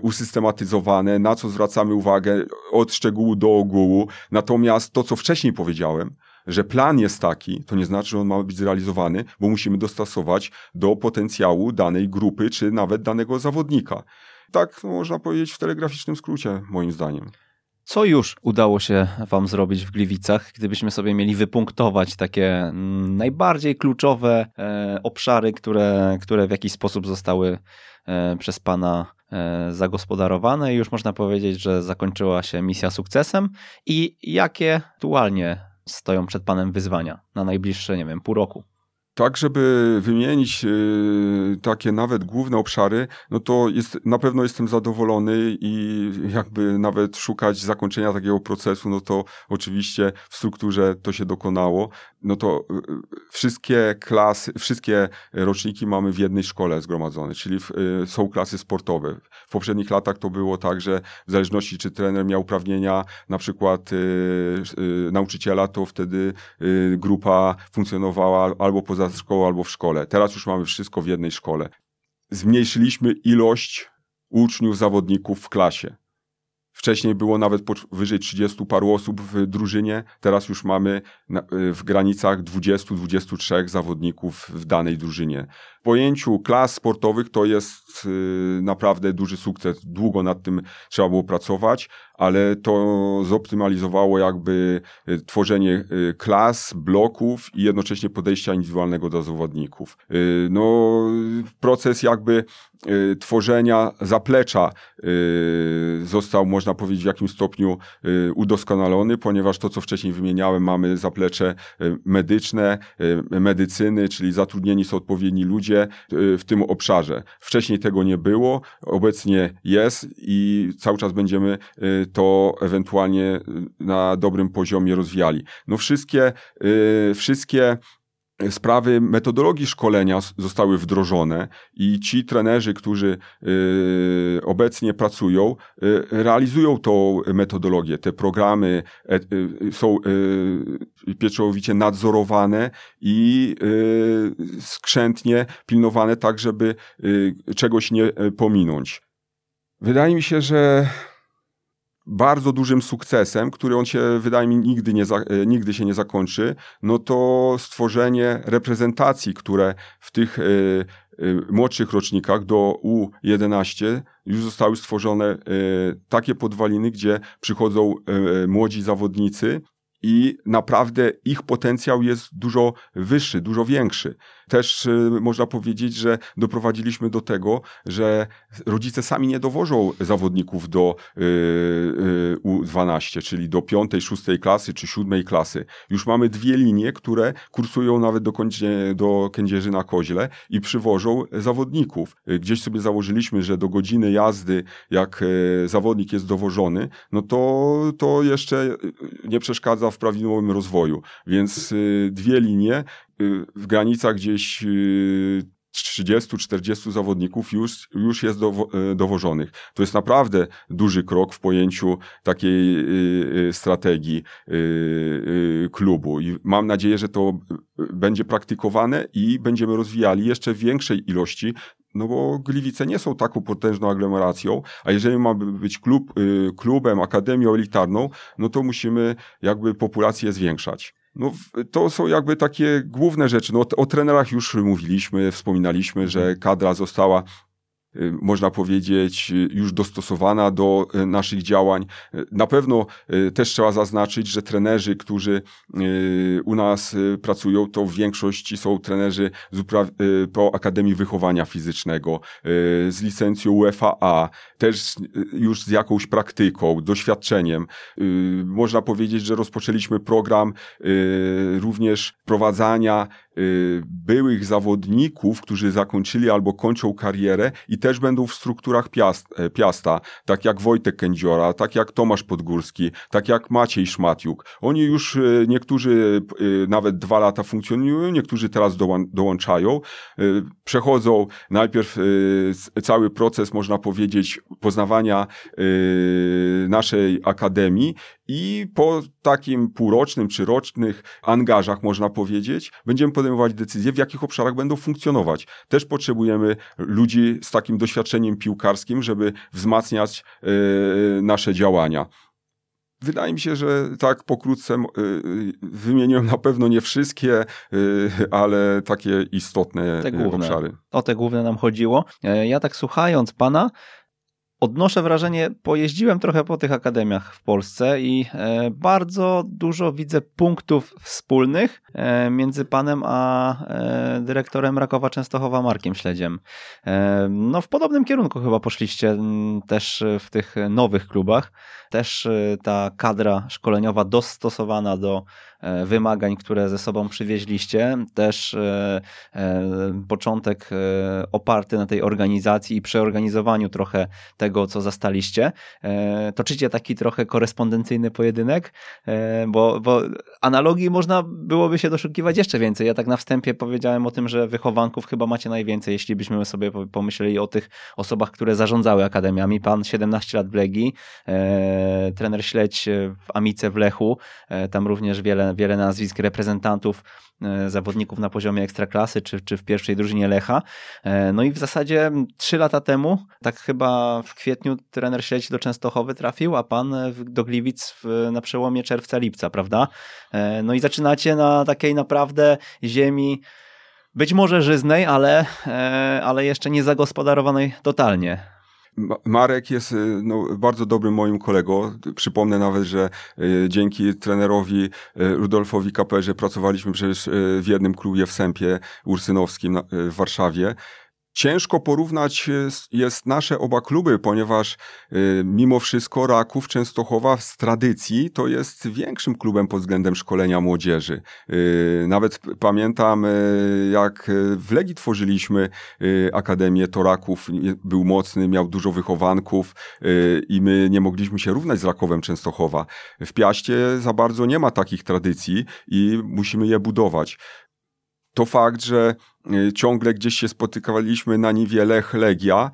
usystematyzowane, na co zwracamy uwagę od szczegółu do ogółu, Natomiast to, co wcześniej powiedziałem, że plan jest taki, to nie znaczy, że on ma być zrealizowany, bo musimy dostosować do potencjału danej grupy, czy nawet danego zawodnika. Tak no, można powiedzieć w telegraficznym skrócie, moim zdaniem. Co już udało się Wam zrobić w Gliwicach, gdybyśmy sobie mieli wypunktować takie najbardziej kluczowe e, obszary, które, które w jakiś sposób zostały e, przez Pana zagospodarowane i już można powiedzieć, że zakończyła się misja sukcesem. I jakie aktualnie stoją przed Panem wyzwania na najbliższe, nie wiem, pół roku? Tak, żeby wymienić y, takie nawet główne obszary, no to jest, na pewno jestem zadowolony i jakby nawet szukać zakończenia takiego procesu, no to oczywiście w strukturze to się dokonało. No to y, y, wszystkie klasy, wszystkie roczniki mamy w jednej szkole zgromadzone, czyli są klasy sportowe. W poprzednich latach to było tak, że w zależności czy trener miał uprawnienia, na przykład nauczyciela, to wtedy grupa funkcjonowała albo poza szkołą albo w szkole. Teraz już mamy wszystko w jednej szkole. Zmniejszyliśmy ilość uczniów, zawodników w klasie. Wcześniej było nawet wyżej 30 paru osób w drużynie, teraz już mamy w granicach 20-23 zawodników w danej drużynie. Pojęciu klas sportowych to jest y, naprawdę duży sukces. Długo nad tym trzeba było pracować, ale to zoptymalizowało jakby y, tworzenie y, klas, bloków i jednocześnie podejścia indywidualnego do zawodników. No, proces jakby tworzenia zaplecza został, można powiedzieć, w jakimś stopniu udoskonalony, ponieważ to, co wcześniej wymieniałem, mamy zaplecze medyczne, medycyny, czyli zatrudnieni są odpowiedni ludzie, się w tym obszarze. Wcześniej tego nie było, obecnie jest i cały czas będziemy to ewentualnie na dobrym poziomie rozwijali. No wszystkie, wszystkie sprawy metodologii szkolenia zostały wdrożone i ci trenerzy, którzy y, obecnie pracują, y, realizują tą metodologię. Te programy e, y, są pieczołowicie nadzorowane i skrzętnie pilnowane tak, żeby czegoś nie pominąć. Wydaje mi się, że bardzo dużym sukcesem, który on się, wydaje mi, nigdy, nie za, e, nigdy się nie zakończy, no to stworzenie reprezentacji, które w tych y, y, młodszych rocznikach do U11 już zostały stworzone y, takie podwaliny, gdzie przychodzą młodzi zawodnicy i naprawdę ich potencjał jest dużo wyższy, dużo większy. Też y, można powiedzieć, że doprowadziliśmy do tego, że rodzice sami nie dowożą zawodników do y, y, U12, czyli do piątej, szóstej klasy czy siódmej klasy. Już mamy dwie linie, które kursują nawet do, do Kędzierzy na Koźle i przywożą zawodników. Gdzieś sobie założyliśmy, że do godziny jazdy, jak zawodnik jest dowożony, no to, to jeszcze nie przeszkadza w prawidłowym rozwoju. Więc dwie linie w granicach gdzieś 30-40 y, zawodników już, już jest dowo y, dowożonych. To jest naprawdę duży krok w pojęciu takiej y, strategii klubu i mam nadzieję, że to będzie praktykowane i będziemy rozwijali jeszcze większej ilości no bo Gliwice nie są taką potężną aglomeracją, a jeżeli mamy być klub, klubem, akademią elitarną, no to musimy jakby populację zwiększać. No, to są jakby takie główne rzeczy. No, o, o trenerach już mówiliśmy, wspominaliśmy, że kadra została można powiedzieć, y, już dostosowana do y, naszych działań. Na pewno też trzeba zaznaczyć, że trenerzy, którzy u nas pracują, to w większości są trenerzy po Akademii Wychowania Fizycznego, z licencją UFAA, też już z jakąś praktyką, doświadczeniem. Można powiedzieć, że rozpoczęliśmy program również prowadzania byłych zawodników, którzy zakończyli albo kończą karierę i też będą w strukturach e, Piasta, tak jak Wojtek Kędziora, tak jak Tomasz Podgórski, tak jak Maciej Szmatiuk. Oni już e, niektórzy e, nawet dwa lata funkcjonują, niektórzy teraz dołączają. Przechodzą najpierw cały proces, można powiedzieć, poznawania naszej akademii i po takim półrocznym czy rocznych angażach, można powiedzieć, będziemy podejmować decyzje, w jakich obszarach będą funkcjonować. Też potrzebujemy ludzi z takim doświadczeniem piłkarskim, żeby wzmacniać yy, nasze działania. Wydaje mi się, że tak pokrótce yy, wymieniłem na pewno nie wszystkie, yy, ale takie istotne te główne, obszary. O te główne nam chodziło. Ja tak słuchając pana, odnoszę wrażenie, pojeździłem trochę po tych akademiach w Polsce i e, bardzo dużo widzę punktów wspólnych e, między panem a e, dyrektorem Rakowa Częstochowa Markiem Śledziem. No w podobnym kierunku chyba poszliście też w tych nowych klubach. Też ta kadra szkoleniowa dostosowana do wymagań, które ze sobą przywieźliście. Też e, e, początek oparty na tej organizacji i przeorganizowaniu trochę tego, co zastaliście. Toczycie taki trochę korespondencyjny pojedynek, bo, bo analogii można byłoby się doszukiwać jeszcze więcej. Ja tak na wstępie powiedziałem o tym, że wychowanków chyba macie najwięcej, jeśli byśmy sobie pomyśleli o tych osobach, które zarządzały akademiami. Pan 17 lat w Legii, trener Śledź w Amice w Lechu, tam również wiele wiele, nazwisk reprezentantów, e, zawodników na poziomie ekstraklasy, czy, czy w pierwszej drużynie Lecha. E, no i w zasadzie trzy lata temu, tak chyba w kwietniu trener Śledź do Częstochowy trafił, a pan do Gliwic w, na przełomie czerwca-lipca, prawda? E, no i zaczynacie na takiej naprawdę ziemi być może żyznej, ale, ale jeszcze nie zagospodarowanej totalnie. Marek jest y, no, bardzo dobrym moim kolegą. Przypomnę nawet, że y, dzięki trenerowi y, Rudolfowi Kaperze pracowaliśmy przecież w jednym klubie w Sępie Ursynowskim w Warszawie. Ciężko porównać jest nasze oba kluby, ponieważ mimo wszystko Raków Częstochowa z tradycji to jest większym klubem pod względem szkolenia młodzieży. Nawet pamiętam, jak w Legii tworzyliśmy Akademię, to Raków był mocny, miał dużo wychowanków i my nie mogliśmy się równać z Rakowem Częstochowa. W Piaście za bardzo nie ma takich tradycji i musimy je budować. To fakt, że Y, ciągle gdzieś się spotykaliśmy na niwie Lech Legia.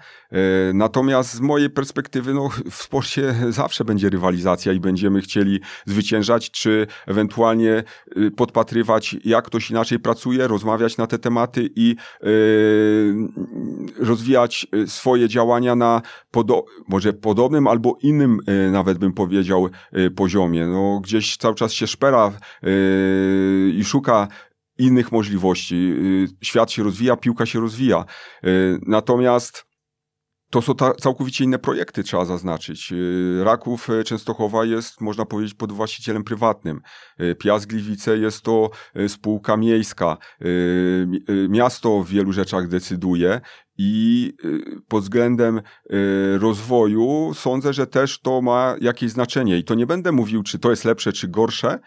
Y, natomiast z mojej perspektywy, no, w sporcie zawsze będzie rywalizacja i będziemy chcieli zwyciężać, czy ewentualnie y, podpatrywać, jak ktoś inaczej pracuje, rozmawiać na te tematy i rozwijać swoje działania na podo może podobnym albo innym, nawet bym powiedział, poziomie. No, gdzieś cały czas się szpera i szuka innych możliwości. Y, świat się rozwija, piłka się rozwija. Y, natomiast to są ta, całkowicie inne projekty, trzeba zaznaczyć. Y, Raków Częstochowa jest, można powiedzieć, pod właścicielem prywatnym. Piast Gliwice jest to spółka miejska. Miasto w wielu rzeczach decyduje i pod względem rozwoju sądzę, że też to ma jakieś znaczenie. I to nie będę mówił, czy to jest lepsze, czy gorsze,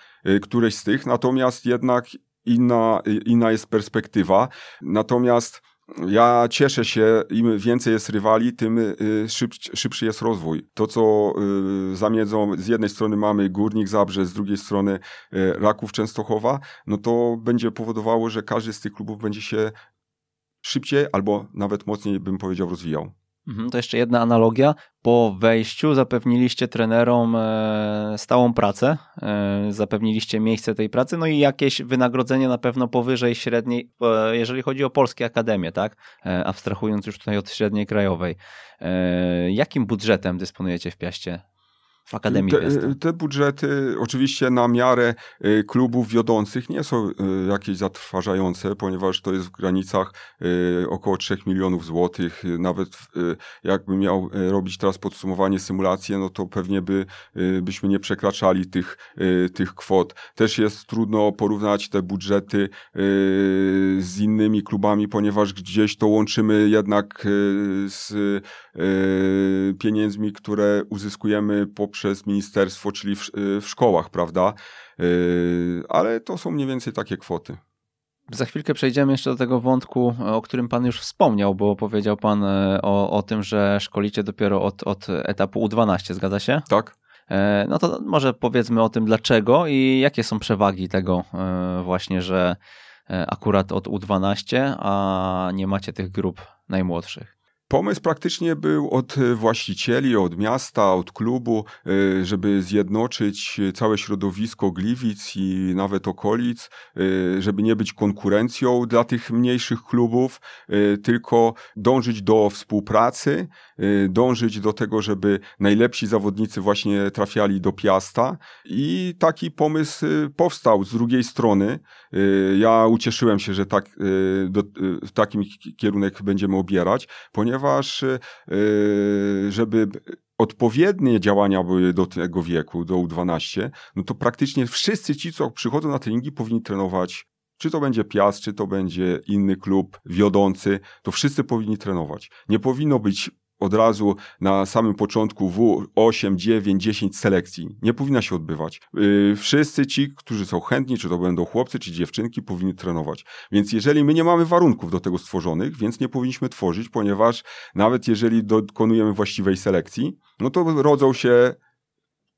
któreś z tych, natomiast jednak inna, inna jest perspektywa. Natomiast ja cieszę się, im więcej jest rywali, tym y, szybszy, szybszy jest rozwój. To, co y, zamiedzą, z jednej strony mamy Górnik Zabrze, z drugiej strony y, Raków Częstochowa, no to będzie powodowało, że każdy z tych klubów będzie się szybciej albo nawet mocniej, bym powiedział, rozwijał. Mhm, to jeszcze jedna analogia. Po wejściu zapewniliście trenerom e, stałą pracę, e, zapewniliście miejsce tej pracy, no i jakieś wynagrodzenie na pewno powyżej średniej, e, jeżeli chodzi o polskie akademie, tak? Abstrahując już tutaj od średniej krajowej. Jakim budżetem dysponujecie w Piaście w Akademii te, te, budżety oczywiście na miarę y, klubów wiodących nie są y, jakieś zatrważające, ponieważ to jest w granicach y, około 3 milionów złotych. Nawet jakbym miał robić teraz podsumowanie, symulację, no to pewnie by, byśmy nie przekraczali tych, tych kwot. Też jest trudno porównać te budżety z innymi klubami, ponieważ gdzieś to łączymy jednak z pieniędzmi, które uzyskujemy poprzez przez ministerstwo, czyli w, y, w szkołach, prawda? Y, ale to są mniej więcej takie kwoty. Za chwilkę przejdziemy jeszcze do tego wątku, o którym Pan już wspomniał, bo powiedział Pan e, o, o tym, że szkolicie dopiero od, od etapu U12, zgadza się? Tak. E, no to może powiedzmy o tym dlaczego i jakie są przewagi tego e, właśnie, że akurat od U12, a nie macie tych grup najmłodszych. Pomysł praktycznie był od e, właścicieli, od miasta, od klubu, e, żeby zjednoczyć całe środowisko Gliwic i nawet okolic, e, żeby nie być konkurencją dla tych mniejszych klubów, tylko dążyć do współpracy, dążyć do tego, żeby najlepsi zawodnicy właśnie trafiali do Piasta i taki pomysł powstał. Z drugiej strony ja ucieszyłem się, że tak, do, w takim kierunek będziemy obierać, ponieważ ponieważ y, żeby odpowiednie działania były do tego wieku, do U12, no to praktycznie wszyscy ci, co przychodzą na treningi, powinni trenować czy to będzie Piast, czy to będzie inny klub wiodący, to wszyscy powinni trenować. Nie powinno być od razu na samym początku W 8, 9, 10 selekcji. Nie powinna się odbywać. Yy, wszyscy ci, którzy są chętni, czy to będą chłopcy, czy dziewczynki, powinni trenować. Więc jeżeli my nie mamy warunków do tego stworzonych, więc nie powinniśmy tworzyć, ponieważ nawet jeżeli dokonujemy właściwej selekcji, no to rodzą się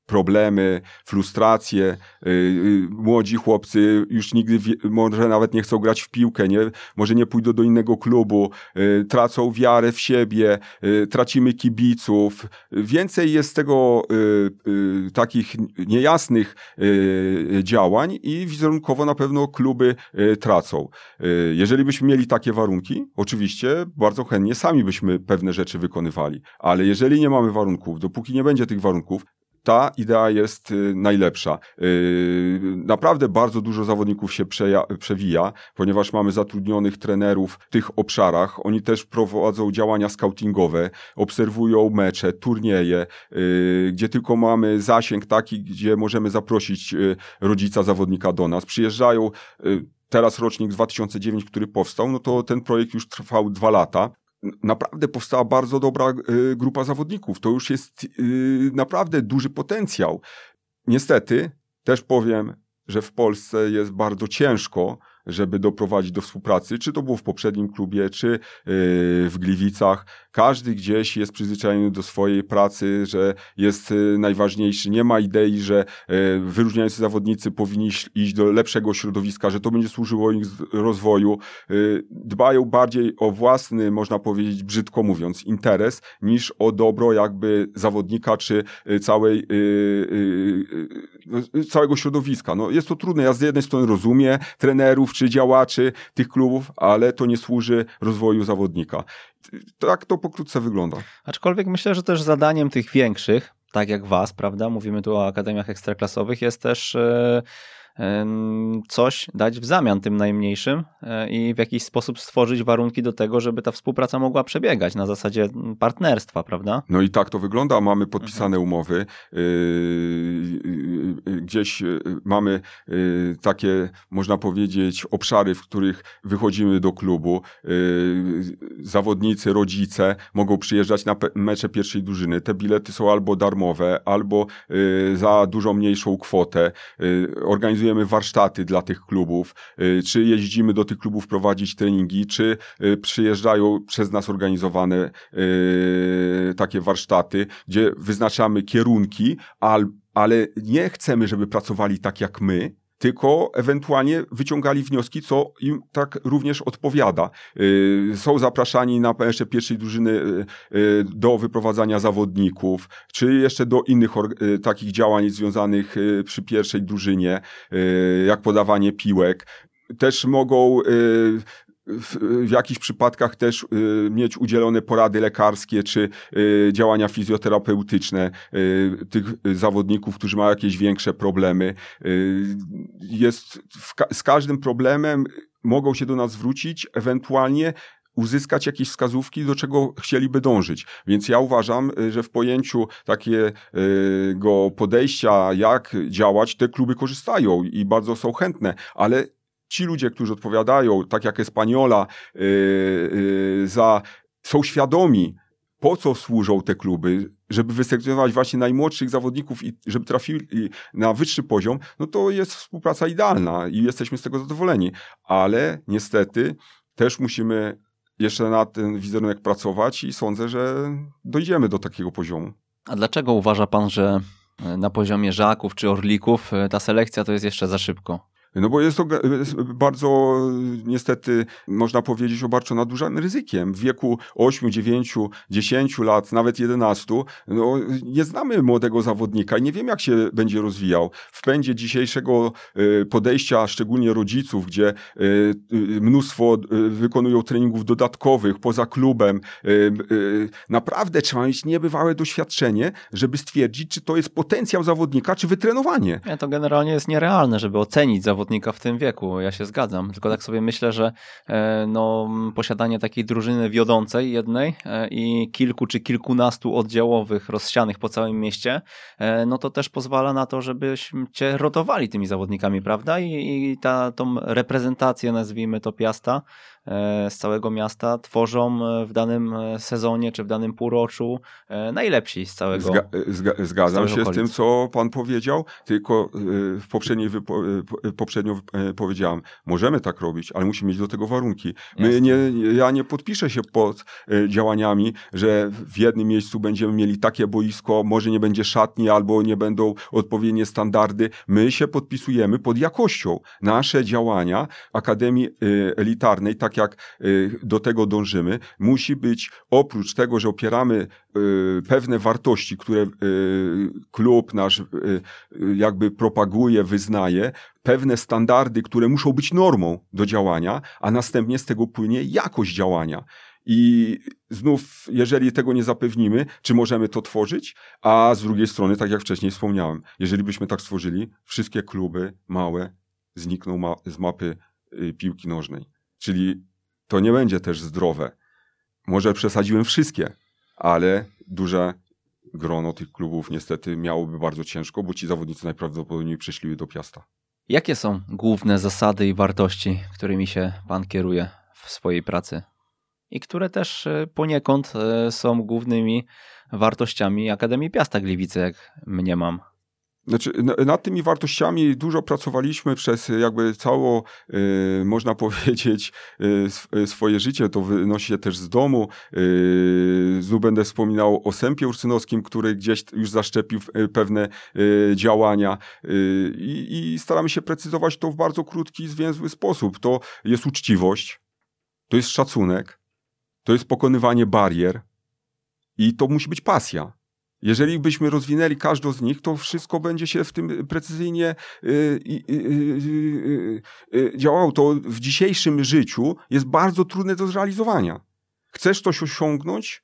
problemy, frustracje. Y, y, młodzi chłopcy już nigdy może nawet nie chcą grać w piłkę, nie? może nie pójdą do innego klubu, y, tracą wiarę w siebie, tracimy kibiców. Więcej jest tego takich niejasnych działań i wizerunkowo na pewno kluby tracą. Jeżeli byśmy mieli takie warunki, oczywiście bardzo chętnie sami byśmy pewne rzeczy wykonywali, ale jeżeli nie mamy warunków, dopóki nie będzie tych warunków, ta idea jest y, najlepsza. Y, naprawdę bardzo dużo zawodników się przewija, ponieważ mamy zatrudnionych trenerów w tych obszarach. Oni też prowadzą działania scoutingowe, obserwują mecze, turnieje, y, gdzie tylko mamy zasięg taki, gdzie możemy zaprosić rodzica zawodnika do nas. Przyjeżdżają teraz rocznik 2009, który powstał, no to ten projekt już trwał dwa lata naprawdę powstała bardzo dobra grupa zawodników. To już jest naprawdę duży potencjał. Niestety, też powiem, że w Polsce jest bardzo ciężko żeby doprowadzić do współpracy, czy to było w poprzednim klubie, czy yy, w Gliwicach. Każdy gdzieś jest przyzwyczajony do swojej pracy, że jest yy, najważniejszy. Nie ma idei, że yy, wyróżniający zawodnicy powinni iść do lepszego środowiska, że to będzie służyło ich rozwoju. Dbają bardziej o własny, można powiedzieć, brzydko mówiąc, interes, niż o dobro jakby zawodnika, czy całej, no, całego środowiska. No, jest to trudne. Ja z jednej strony rozumiem trenerów, czy działaczy tych klubów, ale to nie służy rozwoju zawodnika. Tak to pokrótce wygląda. Aczkolwiek myślę, że też zadaniem tych większych, tak jak was, prawda, mówimy tu o akademiach ekstraklasowych, jest też e, coś dać w zamian tym najmniejszym e, i w jakiś sposób stworzyć warunki do tego, żeby ta współpraca mogła przebiegać na zasadzie partnerstwa, prawda? No i tak to wygląda. Mamy podpisane mhm. umowy. Y, y, gdzieś mamy takie, można powiedzieć, obszary, w których wychodzimy do klubu. Zawodnicy, rodzice mogą przyjeżdżać na mecze pierwszej drużyny. Te bilety są albo darmowe, albo za dużo mniejszą kwotę. Organizujemy organizujemy warsztaty dla tych klubów, y, czy jeździmy do tych klubów prowadzić treningi, czy y, przyjeżdżają przez nas organizowane y, takie warsztaty, gdzie wyznaczamy kierunki, ale nie chcemy, żeby pracowali tak jak my, tylko ewentualnie wyciągali wnioski, co im tak również odpowiada. Są zapraszani na jeszcze pierwszej drużyny do wyprowadzania zawodników, czy jeszcze do innych takich działań związanych przy pierwszej drużynie, jak podawanie piłek. Też mogą w, w jakichś przypadkach też y, mieć udzielone porady lekarskie czy y, działania fizjoterapeutyczne y, tych zawodników, którzy mają jakieś większe problemy. Y, jest ka z każdym problemem mogą się do nas zwrócić, ewentualnie uzyskać jakieś wskazówki, do czego chcieliby dążyć. Więc ja uważam, y, że w pojęciu takiego podejścia, jak działać, te kluby korzystają i bardzo są chętne, ale ci ludzie, którzy odpowiadają, tak jak Espaniola, yy, yy, za, są świadomi, po co służą te kluby, żeby wyselekcjonować właśnie najmłodszych zawodników i żeby trafili na wyższy poziom, no to jest współpraca idealna i jesteśmy z tego zadowoleni. Ale niestety też musimy jeszcze na ten wizerunek pracować i sądzę, że dojdziemy do takiego poziomu. A dlaczego uważa pan, że na poziomie żaków czy orlików ta selekcja to jest jeszcze za szybko? No bo jest to bardzo, niestety, można powiedzieć, obarczona dużym ryzykiem. W wieku 8, 9, 10 lat, nawet 11, no, nie znamy młodego zawodnika i nie wiem, jak się będzie rozwijał. W pędzie dzisiejszego y, podejścia, szczególnie rodziców, gdzie y, y, mnóstwo wykonują treningów dodatkowych poza klubem, naprawdę trzeba mieć niebywałe doświadczenie, żeby stwierdzić, czy to jest potencjał zawodnika, czy wytrenowanie. Nie, to generalnie jest nierealne, żeby ocenić zawodnika zawodnika w tym wieku, ja się zgadzam. Tylko tak sobie myślę, że e, no, posiadanie takiej drużyny wiodącej jednej e, i kilku czy kilkunastu oddziałowych rozsianych po całym mieście, e, no to też pozwala na to, żebyśmy cię rotowali tymi zawodnikami, prawda? I, i ta, tą reprezentację, nazwijmy to Piasta, z całego miasta tworzą w danym sezonie czy w danym półroczu najlepsi z całego. Zga, zga, zgadzam się okolic. z tym, co pan powiedział, tylko w poprzedniej wypo, poprzednio e, powiedziałem, możemy tak robić, ale musimy mieć do tego warunki. My nie, ja nie podpiszę się pod e, działaniami, że w jednym miejscu będziemy mieli takie boisko, może nie będzie szatni albo nie będą odpowiednie standardy. My się podpisujemy pod jakością. Nasze działania Akademii e, Elitarnej, tak jak do tego dążymy, musi być oprócz tego, że opieramy pewne wartości, które klub nasz jakby propaguje, wyznaje, pewne standardy, które muszą być normą do działania, a następnie z tego płynie jakość działania. I znów, jeżeli tego nie zapewnimy, czy możemy to tworzyć? A z drugiej strony, tak jak wcześniej wspomniałem, jeżeli byśmy tak stworzyli, wszystkie kluby małe znikną ma z mapy y, piłki nożnej. Czyli to nie będzie też zdrowe. Może przesadziłem wszystkie, ale duże grono tych klubów niestety miałoby bardzo ciężko, bo ci zawodnicy najprawdopodobniej przeszliby do Piasta. Jakie są główne zasady i wartości, którymi się Pan kieruje w swojej pracy? i które też poniekąd są głównymi wartościami Akademii Piasta Gliwice, jak mnie mam. Znaczy, nad tymi wartościami dużo pracowaliśmy przez jakby cało, y, można powiedzieć, y, swoje życie. To wynosi się też z domu. Znów będę wspominał o Sępie Ursynowskim, który gdzieś już zaszczepił pewne działania i staramy się precyzować to w bardzo krótki, zwięzły sposób. To jest uczciwość, to jest szacunek, to jest pokonywanie barier i to musi być pasja. Jeżeli byśmy rozwinęli każdą z nich, to wszystko będzie się w tym precyzyjnie y, y, y, działało. To w dzisiejszym życiu jest bardzo trudne do zrealizowania. Chcesz coś osiągnąć,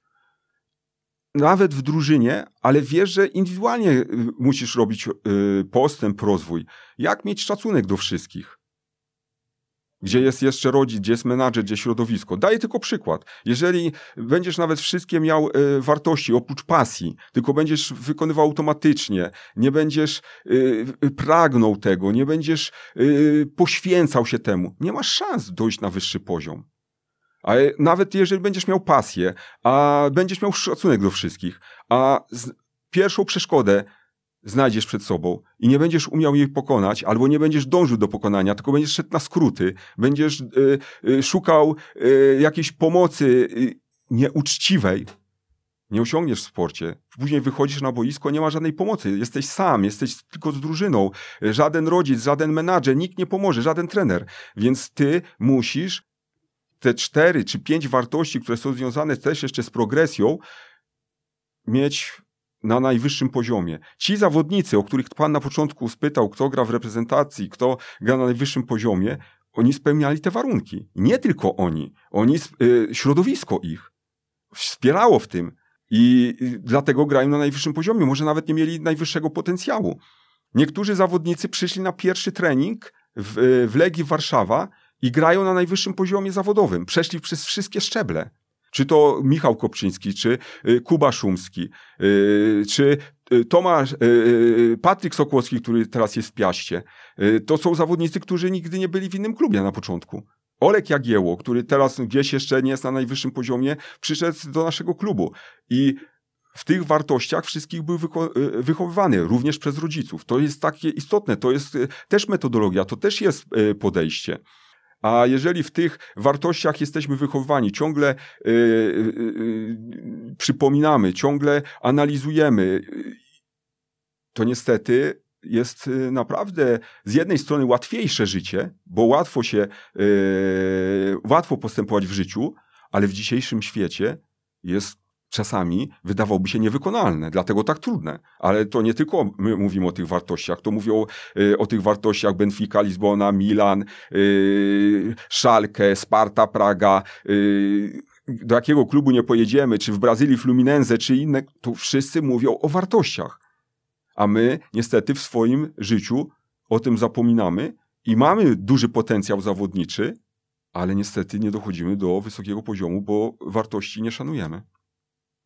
nawet w drużynie, ale wiesz, że indywidualnie musisz robić postęp, rozwój. Jak mieć szacunek do wszystkich? Gdzie jest jeszcze rodzic, gdzie jest menadżer, gdzie środowisko. Daję tylko przykład. Jeżeli będziesz nawet wszystkie miał y, wartości oprócz pasji, tylko będziesz wykonywał automatycznie, nie będziesz y, pragnął tego, nie będziesz y, poświęcał się temu, nie masz szans dojść na wyższy poziom. A nawet jeżeli będziesz miał pasję, a będziesz miał szacunek do wszystkich, a pierwszą przeszkodę znajdziesz przed sobą i nie będziesz umiał jej pokonać, albo nie będziesz dążył do pokonania, tylko będziesz szedł na skróty, będziesz y, y, szukał y, jakiejś pomocy y, nieuczciwej, nie osiągniesz w sporcie. Później wychodzisz na boisko, nie ma żadnej pomocy. Jesteś sam, jesteś tylko z drużyną. Żaden rodzic, żaden menadżer, nikt nie pomoże, żaden trener. Więc ty musisz te cztery czy pięć wartości, które są związane też jeszcze z progresją, mieć na najwyższym poziomie. Ci zawodnicy, o których pan na początku spytał, kto gra w reprezentacji, kto gra na najwyższym poziomie, oni spełniali te warunki. Nie tylko oni, oni, y, środowisko ich wspierało w tym i dlatego grają na najwyższym poziomie. Może nawet nie mieli najwyższego potencjału. Niektórzy zawodnicy przyszli na pierwszy trening w, y, w Legii Warszawa i grają na najwyższym poziomie zawodowym. Przeszli przez wszystkie szczeble. Czy to Michał Kopczyński, czy y, Kuba Szumski, y, czy y, Tomasz, Patryk Sokłowski, który teraz jest w Piaście. To są zawodnicy, którzy nigdy nie byli w innym klubie na początku. Olek Jagieło, który teraz gdzieś jeszcze nie jest na najwyższym poziomie, przyszedł do naszego klubu i w tych wartościach wszystkich był wychowywany, również przez rodziców. To jest takie istotne, to jest też metodologia, to też jest podejście. A jeżeli w tych wartościach jesteśmy wychowywani, ciągle yy, yy, przypominamy, ciągle analizujemy, to niestety jest y, naprawdę z jednej strony łatwiejsze życie, bo łatwo się, yy, łatwo postępować w życiu, ale w dzisiejszym świecie jest czasami wydawałoby się niewykonalne, dlatego tak trudne. Ale to nie tylko my mówimy o tych wartościach, to mówią y, o tych wartościach Benfica, Lizbona, Milan, y, Szalkę, Sparta, Praga, y, do jakiego klubu nie pojedziemy, czy w Brazylii Fluminense, czy inne, to wszyscy mówią o wartościach. A my niestety w swoim życiu o tym zapominamy i mamy duży potencjał zawodniczy, ale niestety nie dochodzimy do wysokiego poziomu, bo wartości nie szanujemy.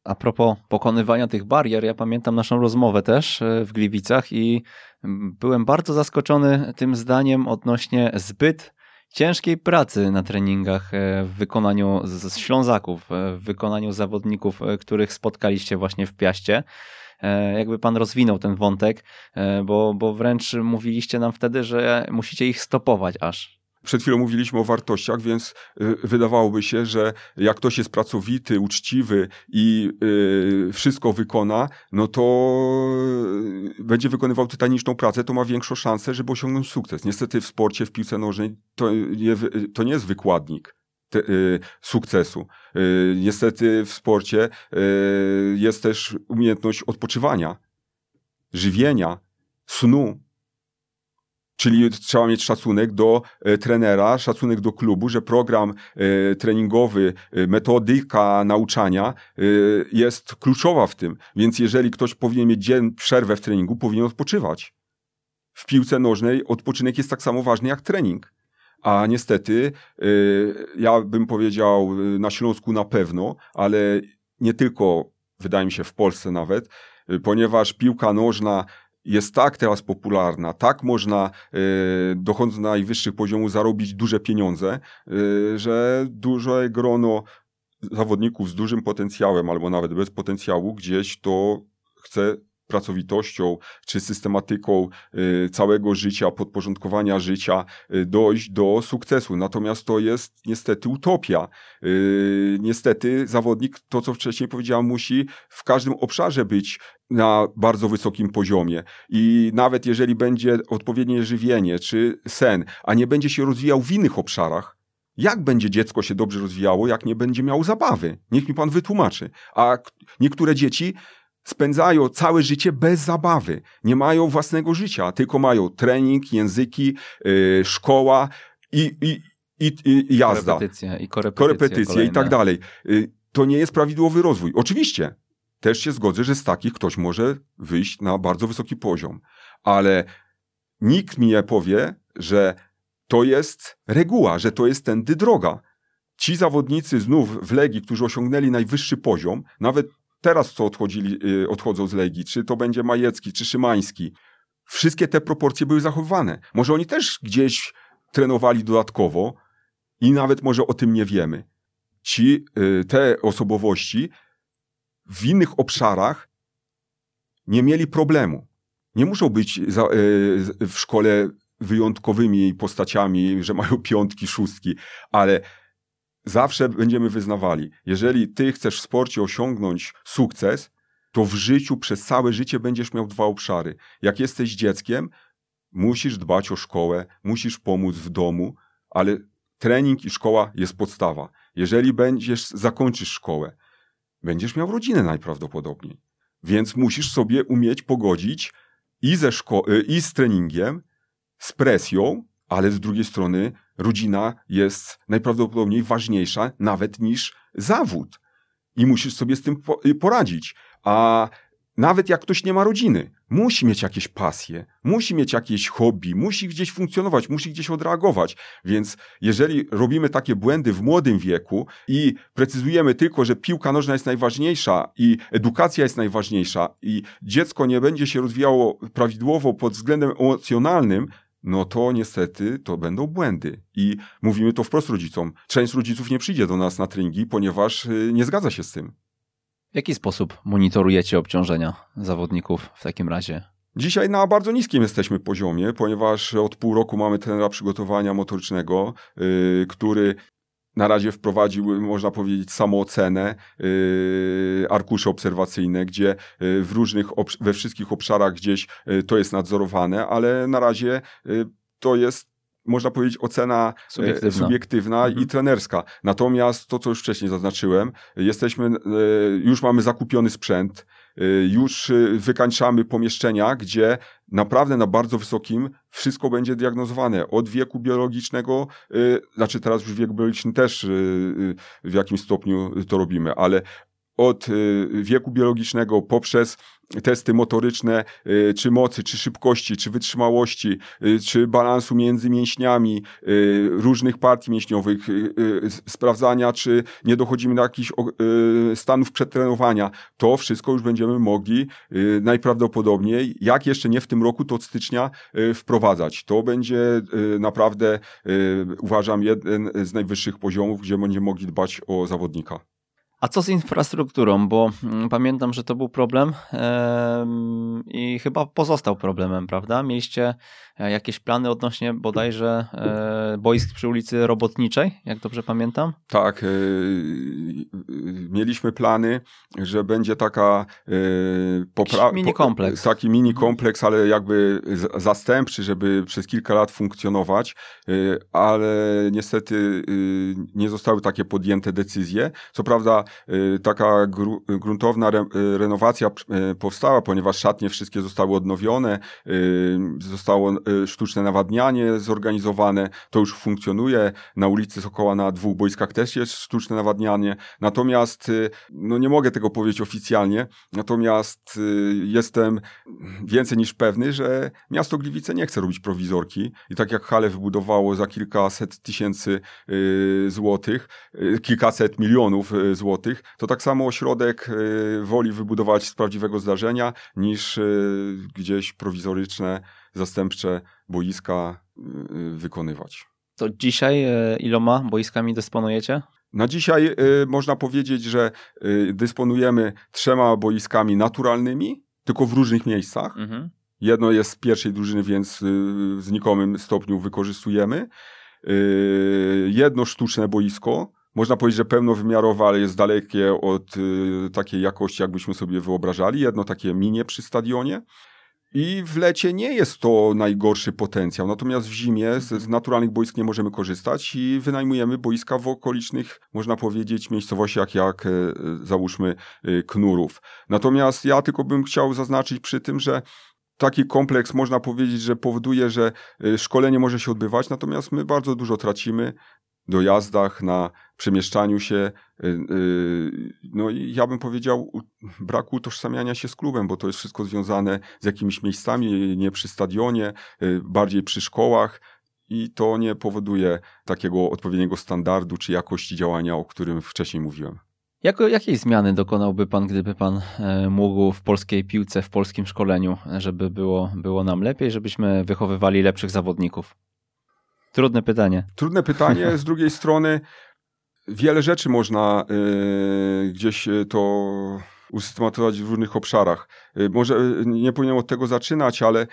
A propos pokonywania tych barier, ja pamiętam naszą rozmowę też e, w Gliwicach i byłem bardzo zaskoczony tym zdaniem odnośnie zbyt ciężkiej pracy na treningach e, w wykonaniu z Ślązaków, e, w wykonaniu zawodników, których spotkaliście właśnie w Piaście. Jakby pan rozwinął ten wątek, bo, bo wręcz mówiliście nam wtedy, że musicie ich stopować aż. Przed chwilą mówiliśmy o wartościach, więc y, wydawałoby się, że jak ktoś jest pracowity, uczciwy i y, wszystko wykona, no to y, będzie wykonywał tytaniczną pracę, to ma większą szansę, żeby osiągnąć sukces. Niestety w sporcie, w piłce nożnej to nie, to nie jest wykładnik. Te, y, sukcesu. Y, niestety w sporcie y, jest też umiejętność odpoczywania, żywienia, snu, Czyli trzeba mieć szacunek do e, trenera, szacunek do klubu, że program e, treningowy, e, metodyka nauczania jest kluczowa w tym. Więc jeżeli ktoś powinien mieć dzień przerwę w treningu, powinien odpoczywać. W piłce nożnej odpoczynek jest tak samo ważny jak trening. A niestety, ja bym powiedział na Śląsku na pewno, ale nie tylko, wydaje mi się, w Polsce nawet, ponieważ piłka nożna jest tak teraz popularna, tak można, y, dochodząc do najwyższych poziomów, zarobić duże pieniądze, y, że duże grono zawodników z dużym potencjałem albo nawet bez potencjału gdzieś to chce pracowitością czy systematyką y, całego życia, podporządkowania życia y, dojść do sukcesu. Natomiast to jest niestety utopia. Y, niestety zawodnik, to co wcześniej powiedziałem, musi w każdym obszarze być na bardzo wysokim poziomie. I nawet jeżeli będzie odpowiednie żywienie czy sen, a nie będzie się rozwijał w innych obszarach, jak będzie dziecko się dobrze rozwijało, jak nie będzie miało zabawy? Niech mi pan wytłumaczy. A niektóre dzieci spędzają całe życie bez zabawy. Nie mają własnego życia, tylko mają trening, języki, yy, szkoła i, i, i, i jazda. Korepetycje i korepetycje, korepetycje i tak dalej. Yy, to nie jest prawidłowy rozwój. Oczywiście, też się zgodzę, że z takich ktoś może wyjść na bardzo wysoki poziom, ale nikt mi nie powie, że to jest reguła, że to jest tędy droga. Ci zawodnicy znów w Legii, którzy osiągnęli najwyższy poziom, nawet teraz co odchodzili, y, odchodzą z Legii, czy to będzie Majecki, czy Szymański, wszystkie te proporcje były zachowywane. Może oni też gdzieś trenowali dodatkowo i nawet może o tym nie wiemy. Ci, y, te osobowości w innych obszarach nie mieli problemu. Nie muszą być y, w szkole wyjątkowymi postaciami, że mają piątki, szóstki, ale zawsze będziemy wyznawali, jeżeli ty chcesz w sporcie osiągnąć sukces, to w życiu przez całe życie będziesz miał dwa obszary. Jak jesteś dzieckiem, musisz dbać o szkołę, musisz pomóc w domu, ale trening i szkoła jest podstawa. Jeżeli będziesz zakończysz szkołę, będziesz miał rodzinę najprawdopodobniej. Więc musisz sobie umieć pogodzić i ze szko- i z treningiem, z presją, ale z drugiej strony rodzina jest najprawdopodobniej ważniejsza nawet niż zawód. I musisz sobie z tym poradzić. A nawet jak ktoś nie ma rodziny, musi mieć jakieś pasje, musi mieć jakieś hobby, musi gdzieś funkcjonować, musi gdzieś odreagować. Więc jeżeli robimy takie błędy w młodym wieku i precyzujemy tylko, że piłka nożna jest najważniejsza i edukacja jest najważniejsza i dziecko nie będzie się rozwijało prawidłowo pod względem emocjonalnym, no to niestety to będą błędy. I mówimy to wprost rodzicom. Część rodziców nie przyjdzie do nas na treningi, ponieważ y, nie zgadza się z tym. W jaki sposób monitorujecie obciążenia zawodników w takim razie? Dzisiaj na bardzo niskim jesteśmy poziomie, ponieważ od pół roku mamy trenera przygotowania motorycznego, yy, który na razie wprowadził, można powiedzieć, samoocenę, yy, arkusze obserwacyjne, gdzie yy, w różnych, we wszystkich obszarach gdzieś yy, to jest nadzorowane, ale na razie yy, to jest można powiedzieć, ocena e, subiektywna, subiektywna mhm. i trenerska. Natomiast to, co już wcześniej zaznaczyłem, jesteśmy, już mamy zakupiony sprzęt, już wykańczamy pomieszczenia, gdzie naprawdę na bardzo wysokim wszystko będzie diagnozowane. Od wieku biologicznego, znaczy teraz już wiek biologiczny też w jakimś stopniu to robimy, ale od wieku biologicznego poprzez testy motoryczne, y, czy mocy, czy szybkości, czy wytrzymałości, y, czy balansu między mięśniami, y, różnych partii mięśniowych, sprawdzania, czy nie dochodzimy do jakichś stanów przetrenowania. To wszystko już będziemy mogli najprawdopodobniej, jak jeszcze nie w tym roku, to od stycznia wprowadzać. To będzie naprawdę, uważam, jeden z najwyższych poziomów, gdzie będziemy mogli dbać o zawodnika. A co z infrastrukturą? Bo mm, pamiętam, że to był problem i chyba pozostał problemem, prawda? Mieliście jakieś plany odnośnie bodajże e, boisk przy ulicy Robotniczej, jak dobrze pamiętam? Tak. E, mieliśmy plany, że będzie taka poprawa. Mini kompleks. Taki mini kompleks, ale jakby zastępczy, żeby przez kilka lat funkcjonować, ale niestety nie zostały takie podjęte decyzje. Co prawda, taka gru, gruntowna re, renowacja powstała, ponieważ szatnie wszystkie zostały odnowione, zostało sztuczne nawadnianie zorganizowane, to już funkcjonuje. Na ulicy Sokoła na dwóch boiskach też jest sztuczne nawadnianie. Natomiast, no nie mogę tego powiedzieć oficjalnie, natomiast jestem więcej niż pewny, że miasto Gliwice nie chce robić prowizorki i tak jak hale wybudowało za kilkaset tysięcy złotych, kilkaset milionów złotych, to tak samo ośrodek y, woli wybudować z prawdziwego zdarzenia niż y, gdzieś prowizoryczne, zastępcze boiska y, wykonywać. To dzisiaj iloma boiskami dysponujecie? Na dzisiaj y, można powiedzieć, że y, dysponujemy trzema boiskami naturalnymi, tylko w różnych miejscach. Mhm. Jedno jest z pierwszej drużyny, więc y, w znikomym stopniu wykorzystujemy. Y, jedno sztuczne boisko, można powiedzieć, że pełnowymiarowe, ale jest dalekie od y, takiej jakości, jakbyśmy sobie wyobrażali. Jedno takie minie przy stadionie. I w lecie nie jest to najgorszy potencjał, natomiast w zimie z, naturalnych boisk nie możemy korzystać i wynajmujemy boiska w okolicznych, można powiedzieć, miejscowościach jak e, załóżmy e, Knurów. Natomiast ja tylko bym chciał zaznaczyć przy tym, że taki kompleks można powiedzieć, że powoduje, że e, szkolenie może się odbywać, natomiast my bardzo dużo tracimy dojazdach, na przemieszczaniu się. Y, y, no i ja bym powiedział, braku utożsamiania się z klubem, bo to jest wszystko związane z jakimiś miejscami, nie przy stadionie, y, bardziej przy szkołach. I to nie powoduje takiego odpowiedniego standardu czy jakości działania, o którym wcześniej mówiłem. Jako, jakiej zmiany dokonałby Pan, gdyby Pan e, mógł w polskiej piłce, w polskim szkoleniu, żeby było, było nam lepiej, żebyśmy wychowywali lepszych zawodników? Trudne pytanie. Trudne pytanie. Z drugiej strony wiele rzeczy można y, gdzieś y, to usystematyzować w różnych obszarach. Y, może nie powinienem od tego zaczynać, ale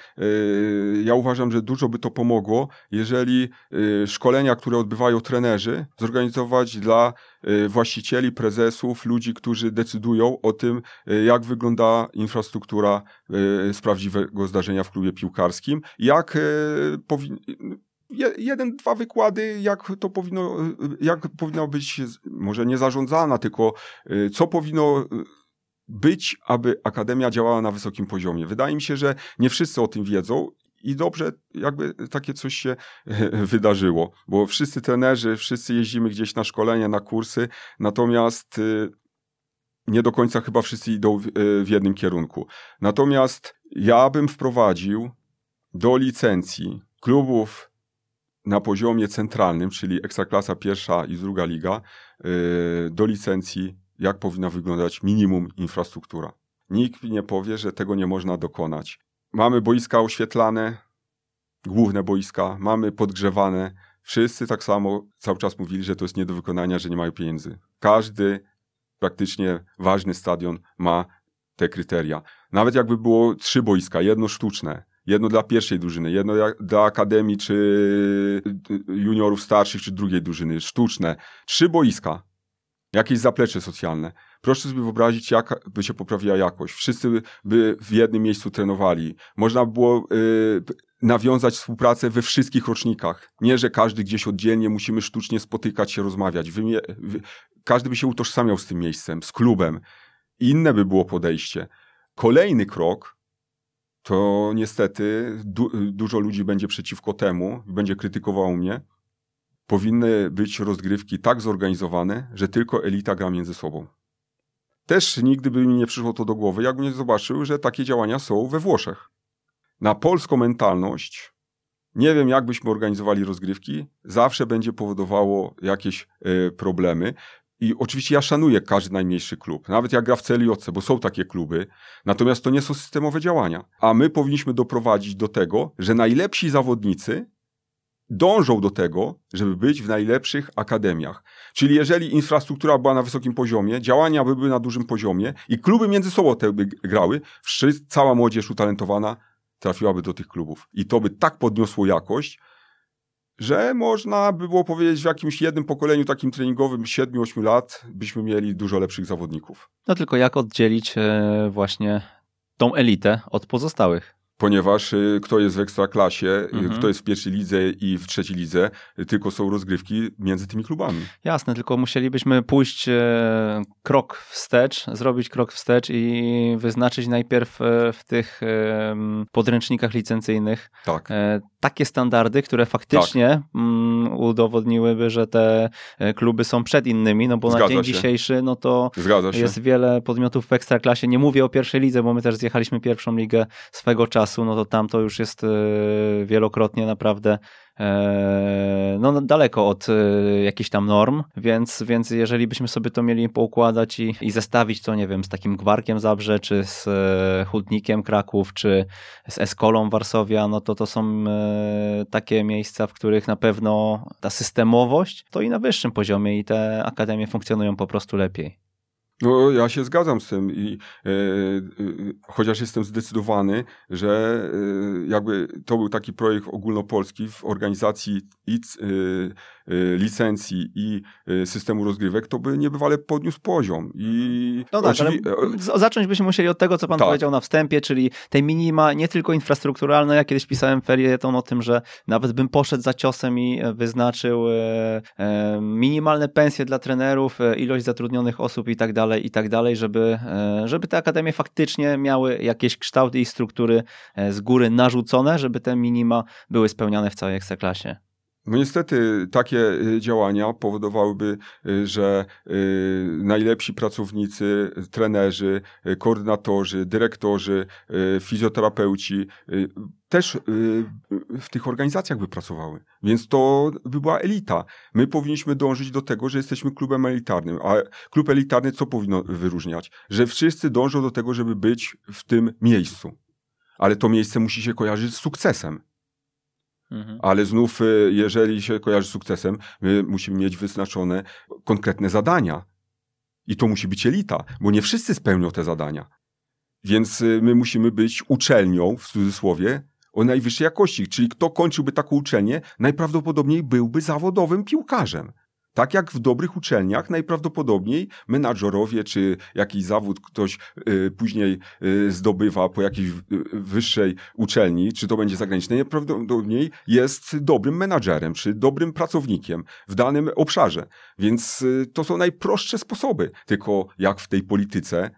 ja uważam, że dużo by to pomogło, jeżeli szkolenia, które odbywają trenerzy, zorganizować dla właścicieli, prezesów, ludzi, którzy decydują o tym, jak wygląda infrastruktura z prawdziwego zdarzenia w klubie piłkarskim, jak powinien jeden, dwa wykłady, jak to powinno, jak powinno być, może nie zarządzana, tylko y, co powinno y, być, aby Akademia działała na wysokim poziomie. Wydaje mi się, że nie wszyscy o tym wiedzą i dobrze, jakby takie coś się wydarzyło, bo wszyscy trenerzy, wszyscy jeździmy gdzieś na szkolenia, na kursy, natomiast y, nie do końca chyba wszyscy idą w jednym kierunku. Natomiast ja bym wprowadził do licencji klubów na poziomie centralnym, czyli ekstraklasa pierwsza i druga liga, y, do licencji, jak powinna wyglądać minimum infrastruktura. Nikt nie powie, że tego nie można dokonać. Mamy boiska oświetlane, główne boiska, mamy podgrzewane. Wszyscy tak samo cały czas mówili, że to jest nie do wykonania, że nie mają pieniędzy. Każdy praktycznie ważny stadion ma te kryteria. Nawet jakby było trzy boiska, jedno sztuczne, Jedno dla pierwszej drużyny, jedno dla akademii, czy juniorów starszych, czy drugiej drużyny, sztuczne. Trzy boiska. Jakieś zaplecze socjalne. Proszę sobie wyobrazić, jak by się poprawiła jakość. Wszyscy by w jednym miejscu trenowali. Można by było y, nawiązać współpracę we wszystkich rocznikach. Nie, że każdy gdzieś oddzielnie musimy sztucznie spotykać się, rozmawiać. Wymie każdy by się utożsamiał z tym miejscem, z klubem. Inne by było podejście. Kolejny krok to niestety du dużo ludzi będzie przeciwko temu, będzie krytykowało mnie. Powinny być rozgrywki tak zorganizowane, że tylko elita gra między sobą. Też nigdy by mi nie przyszło to do głowy, jakbym nie zobaczył, że takie działania są we Włoszech. Na polską mentalność, nie wiem jak byśmy organizowali rozgrywki, zawsze będzie powodowało jakieś y, problemy. I oczywiście ja szanuję każdy najmniejszy klub, nawet jak gra w CLJC, bo są takie kluby, natomiast to nie są systemowe działania. A my powinniśmy doprowadzić do tego, że najlepsi zawodnicy dążą do tego, żeby być w najlepszych akademiach. Czyli jeżeli infrastruktura była na wysokim poziomie, działania by były na dużym poziomie i kluby między sobą te by grały, cała młodzież utalentowana trafiłaby do tych klubów. I to by tak podniosło jakość, że można by było powiedzieć w jakimś jednym pokoleniu takim treningowym 7-8 lat byśmy mieli dużo lepszych zawodników. No tylko jak oddzielić e, właśnie tą elitę od pozostałych? Ponieważ y, kto jest w ekstraklasie, y, mhm. kto jest w pierwszej lidze i w trzeciej lidze, y, tylko są rozgrywki między tymi klubami. Jasne, tylko musielibyśmy pójść krok wstecz, zrobić krok wstecz i wyznaczyć najpierw w tych podręcznikach licencyjnych tak. Takie standardy, które faktycznie tak. Mm, udowodniłyby, że te kluby są przed innymi, no bo Zgadza na dzień się. dzisiejszy no to jest wiele podmiotów w ekstraklasie. Nie mówię o pierwszej lidze, bo my też zjechaliśmy pierwszą ligę swego czasu czasu, no to tam to już jest e, wielokrotnie naprawdę e, no, daleko od e, jakichś tam norm, więc, więc jeżeli byśmy sobie to mieli poukładać i, i zestawić to, nie wiem, z takim Gwarkiem Zabrze, czy z Hutnikiem Kraków, czy z Eskolą Warszawia, no to to są takie miejsca, w których na pewno ta systemowość to i na wyższym poziomie i te akademie funkcjonują po prostu lepiej. No, ja się zgadzam z tym i e, e, chociaż jestem zdecydowany, że e, jakby to był taki projekt ogólnopolski w organizacji i e, licencji i e, systemu rozgrywek, to by niebywale podniósł poziom. I no tak, ale zacząć byśmy musieli od tego, co pan tak. powiedział na wstępie, czyli tej minima, nie tylko infrastrukturalne. Ja kiedyś pisałem felieton o tym, że nawet bym poszedł za ciosem i wyznaczył minimalne pensje dla trenerów, ilość zatrudnionych osób i tak dalej i tak dalej, żeby, e, żeby te akademie faktycznie miały jakieś kształty i struktury e, z góry narzucone, żeby te minima były spełniane w całej ekstraklasie. No niestety takie y, działania powodowałyby, y, że y, najlepsi pracownicy, trenerzy, koordynatorzy, dyrektorzy, fizjoterapeuci też w tych organizacjach by pracowały. Więc to by była elita. My powinniśmy dążyć do tego, że jesteśmy klubem elitarnym. A klub elitarny co powinno wyróżniać? Że wszyscy dążą do tego, żeby być w tym miejscu. Ale to miejsce musi się kojarzyć z sukcesem. Mhm. Ale znów, y, jeżeli się kojarzy z sukcesem, my musimy mieć wyznaczone konkretne zadania. I to musi być elita, bo nie wszyscy spełnią te zadania. Więc y, my musimy być uczelnią, w cudzysłowie, o najwyższej jakości. Czyli kto kończyłby taką uczelnię, najprawdopodobniej byłby zawodowym piłkarzem. Tak jak w dobrych uczelniach, najprawdopodobniej menadżerowie czy jakiś zawód ktoś y, później y, zdobywa po jakiejś y, wyższej uczelni, czy to będzie zagraniczne, najprawdopodobniej jest dobrym menadżerem czy dobrym pracownikiem w danym obszarze. Więc y, to są najprostsze sposoby. Tylko jak w tej polityce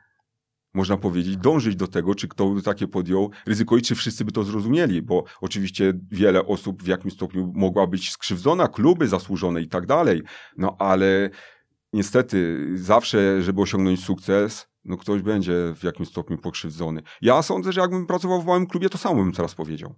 można powiedzieć, dążyć do tego, czy kto by takie podjął ryzyko i czy wszyscy by to zrozumieli, bo oczywiście wiele osób w jakimś stopniu mogła być skrzywdzona, kluby zasłużone i tak dalej, no ale niestety zawsze, żeby osiągnąć sukces, no ktoś będzie w jakimś stopniu pokrzywdzony. Ja sądzę, że jakbym pracował w małym klubie, to sam bym teraz powiedział.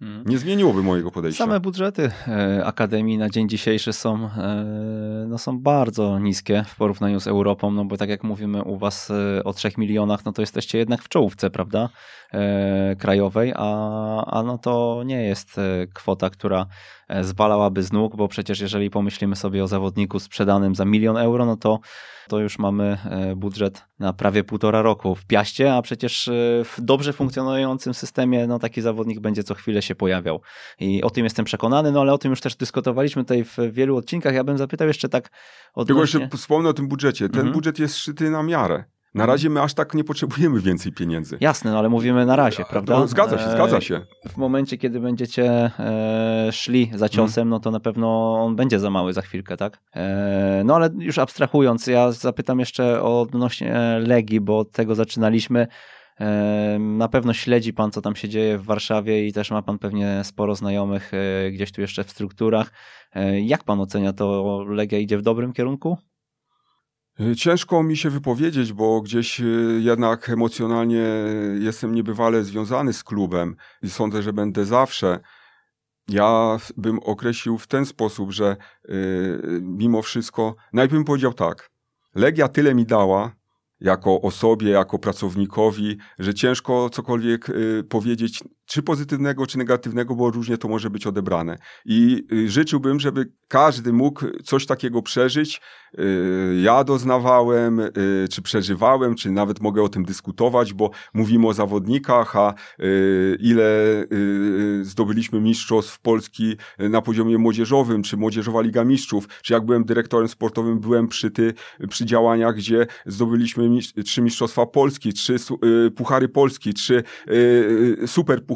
Mhm. Nie zmieniłoby mojego podejścia. Same budżety e, Akademii na dzień dzisiejszy są, e, no są bardzo niskie w porównaniu z Europą, no bo tak jak mówimy u was e, o 3 milionach, no to jesteście jednak w czołówce, prawda, krajowej, a, a no to nie jest kwota, która zwalałaby z nóg, bo przecież jeżeli pomyślimy sobie o zawodniku sprzedanym za milion euro, no to to już mamy e, budżet na prawie półtora roku w Piaście, a przecież e, w dobrze funkcjonującym systemie no, taki zawodnik będzie co chwilę się pojawiał. I o tym jestem przekonany, no ale o tym już też dyskutowaliśmy tutaj w wielu odcinkach. Ja bym zapytał jeszcze tak odnośnie... Tylko jeszcze wspomnę o tym budżecie. Ten mhm. budżet jest szyty na miarę. Na mhm. razie my aż tak nie potrzebujemy więcej pieniędzy. Jasne, no ale mówimy na razie, prawda? No, zgadza się, zgadza się. E, w momencie, kiedy będziecie e, szli za ciosem, hmm. no to na pewno on będzie za mały za chwilkę, tak? E, no ale już abstrahując, ja zapytam jeszcze odnośnie Legii, bo od tego zaczynaliśmy. Na pewno śledzi pan, co tam się dzieje w Warszawie i też ma pan pewnie sporo znajomych gdzieś tu jeszcze w strukturach. Jak pan ocenia to? Legia idzie w dobrym kierunku? Y, ciężko mi się wypowiedzieć, bo gdzieś y, jednak emocjonalnie jestem niebywale związany z klubem i sądzę, że będę zawsze. Ja bym określił w ten sposób, że yy, mimo wszystko, najpierw bym powiedział tak. Legia tyle mi dała, jako osobie, jako pracownikowi, że ciężko cokolwiek powiedzieć, czy pozytywnego, czy negatywnego, bo różnie to może być odebrane. I y, życzyłbym, żeby każdy mógł coś takiego przeżyć. Y, ja doznawałem, y, czy przeżywałem, czy nawet mogę o tym dyskutować, bo mówimy o zawodnikach, a ile zdobyliśmy mistrzostw Polski na poziomie młodzieżowym, czy Młodzieżowa Liga Mistrzów, czy jak byłem dyrektorem sportowym, byłem przy, ty, przy działaniach, gdzie zdobyliśmy trzy mistrzostwa Polski, trzy puchary Polski, trzy super puchary,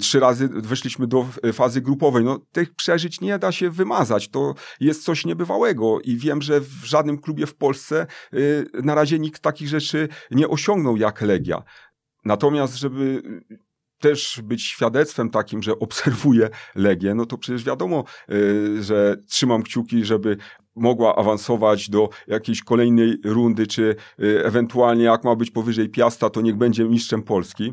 trzy razy weszliśmy do fazy grupowej. No, tych przeżyć nie da się wymazać. To jest coś niebywałego i wiem, że w żadnym klubie w Polsce y, na razie nikt takich rzeczy nie osiągnął jak Legia. Natomiast, żeby też być świadectwem takim, że obserwuję Legię, no to przecież wiadomo, y, że trzymam kciuki, żeby mogła awansować do jakiejś kolejnej rundy, czy y, ewentualnie jak ma być powyżej Piasta, to niech będzie mistrzem Polski.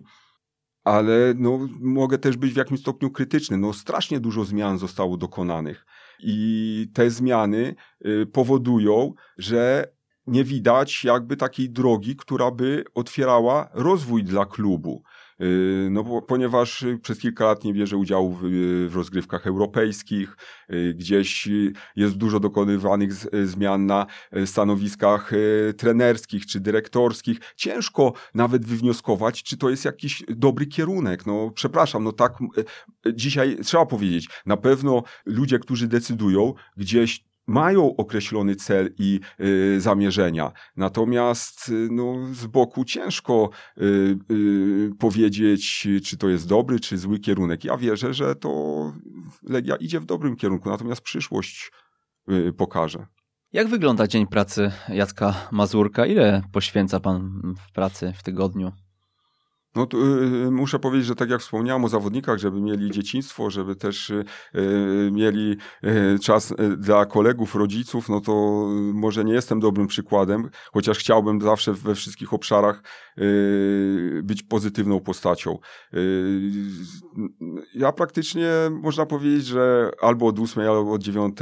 Ale no, mogę też być w jakimś stopniu krytyczny. No, strasznie dużo zmian zostało dokonanych. I te zmiany y, powodują, że nie widać jakby takiej drogi, która by otwierała rozwój dla klubu. Y, no ponieważ przez kilka lat nie bierze udziału w, w, rozgrywkach europejskich, y, gdzieś jest dużo dokonywanych z, zmian na stanowiskach trenerskich czy dyrektorskich. Ciężko nawet wywnioskować, czy to jest jakiś dobry kierunek. No przepraszam, no tak dzisiaj trzeba powiedzieć, na pewno ludzie, którzy decydują, gdzieś mają określony cel i y, zamierzenia. Natomiast y, no, z boku ciężko y, y, powiedzieć, czy to jest dobry, czy zły kierunek. Ja wierzę, że to Legia idzie w dobrym kierunku, natomiast przyszłość y, pokaże. Jak wygląda dzień pracy Jacka Mazurka? Ile poświęca pan w pracy w tygodniu? No to, y, muszę powiedzieć, że tak jak wspomniałem o zawodnikach, żeby mieli dzieciństwo, żeby też y, y mieli y, czas y, dla kolegów, rodziców, no to może nie jestem dobrym przykładem, chociaż chciałbym zawsze we wszystkich obszarach y, być pozytywną postacią. ja praktycznie można powiedzieć, że albo od 8, albo od 9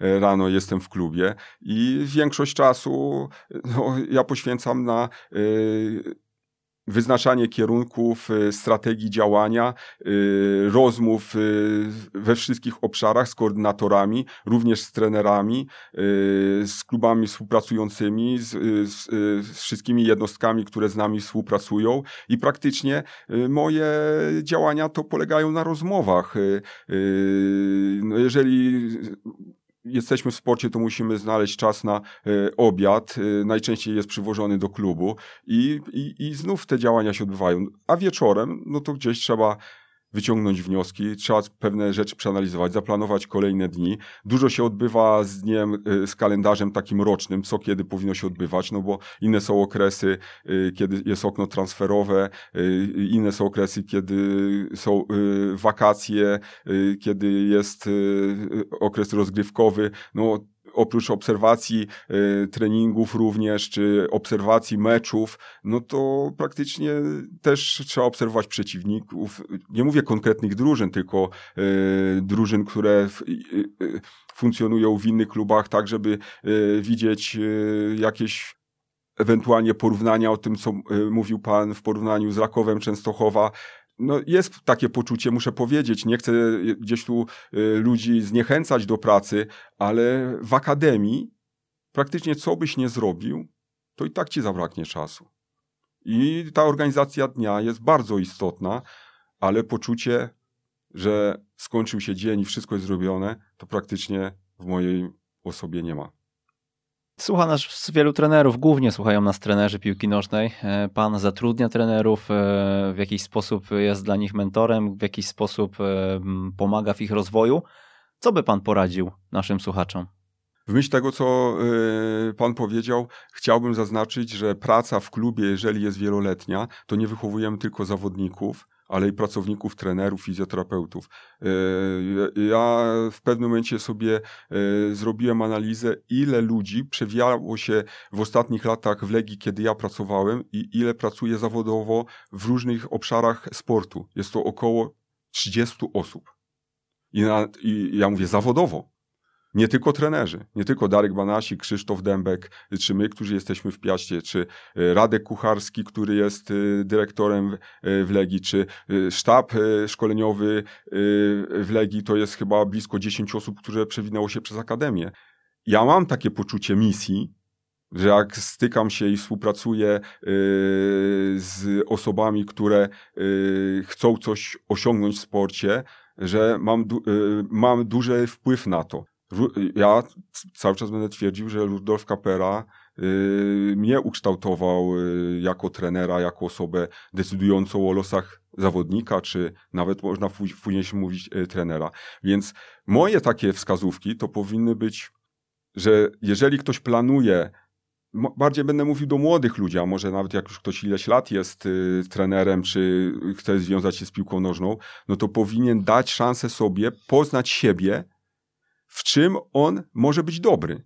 rano jestem w klubie i większość czasu no, ja poświęcam na wyznaczanie kierunków, y, strategii działania, y, rozmów y, we wszystkich obszarach z koordynatorami, również z trenerami, z klubami współpracującymi, z, z, z wszystkimi jednostkami, które z nami współpracują i praktycznie moje działania to polegają na rozmowach. No jeżeli jesteśmy w sporcie, to musimy znaleźć czas na e, obiad. E, najczęściej jest przywożony do klubu i, i, i znów te działania się odbywają. A wieczorem, no to gdzieś trzeba wyciągnąć wnioski, trzeba pewne rzeczy przeanalizować, zaplanować kolejne dni. Dużo się odbywa z dniem, y, z kalendarzem takim rocznym, co kiedy powinno się odbywać, no bo inne są okresy, y, kiedy jest okno transferowe, y, inne są okresy, kiedy są wakacje, kiedy jest okres rozgrywkowy. No, oprócz obserwacji y, treningów również, czy obserwacji meczów, no to praktycznie też trzeba obserwować przeciwników. Nie mówię konkretnych drużyn, tylko y, drużyn, które y, funkcjonują w innych klubach, tak żeby widzieć jakieś ewentualnie porównania o tym, co mówił Pan w porównaniu z Rakowem Częstochowa, no jest takie poczucie, muszę powiedzieć, nie chcę gdzieś tu y, ludzi zniechęcać do pracy, ale w akademii praktycznie co byś nie zrobił, to i tak ci zabraknie czasu. I ta organizacja dnia jest bardzo istotna, ale poczucie, że skończył się dzień i wszystko jest zrobione, to praktycznie w mojej osobie nie ma. Słucha nas wielu trenerów, głównie słuchają nas trenerzy piłki nożnej. E, pan zatrudnia trenerów, e, w jakiś sposób jest dla nich mentorem, w jakiś sposób e, pomaga w ich rozwoju. Co by pan poradził naszym słuchaczom? W myśl tego, co Pan powiedział, chciałbym zaznaczyć, że praca w klubie, jeżeli jest wieloletnia, to nie wychowujemy tylko zawodników, ale i pracowników, trenerów, fizjoterapeutów. E, ja w pewnym momencie sobie e, zrobiłem analizę, ile ludzi przewijało się w ostatnich latach w Legii, kiedy ja pracowałem i ile pracuje zawodowo w różnych obszarach sportu. Jest to około 30 osób. I, na, i ja mówię zawodowo nie tylko trenerzy, nie tylko Darek Banasi, Krzysztof Dębek, czy my, którzy jesteśmy w Piaście, czy e, Radek Kucharski, który jest e, dyrektorem e, w Legii, czy sztab szkoleniowy w Legii, to jest chyba blisko 10 osób, które przewinęło się przez Akademię. Ja mam takie poczucie misji, że jak stykam się i współpracuję z osobami, które chcą coś osiągnąć w sporcie, że mam, mam duży wpływ na to ja cały czas będę twierdził, że Rudolf Kapera y, mnie ukształtował y, jako trenera, jako osobę decydującą o losach zawodnika, czy nawet można później się mówić y, trenera. Więc moje takie wskazówki to powinny być, że jeżeli ktoś planuje bardziej będę mówił do młodych ludzi, a może nawet jak już ktoś ileś lat jest trenerem, czy chce związać się z piłką nożną, no to powinien dać szansę sobie poznać siebie w czym on może być dobry.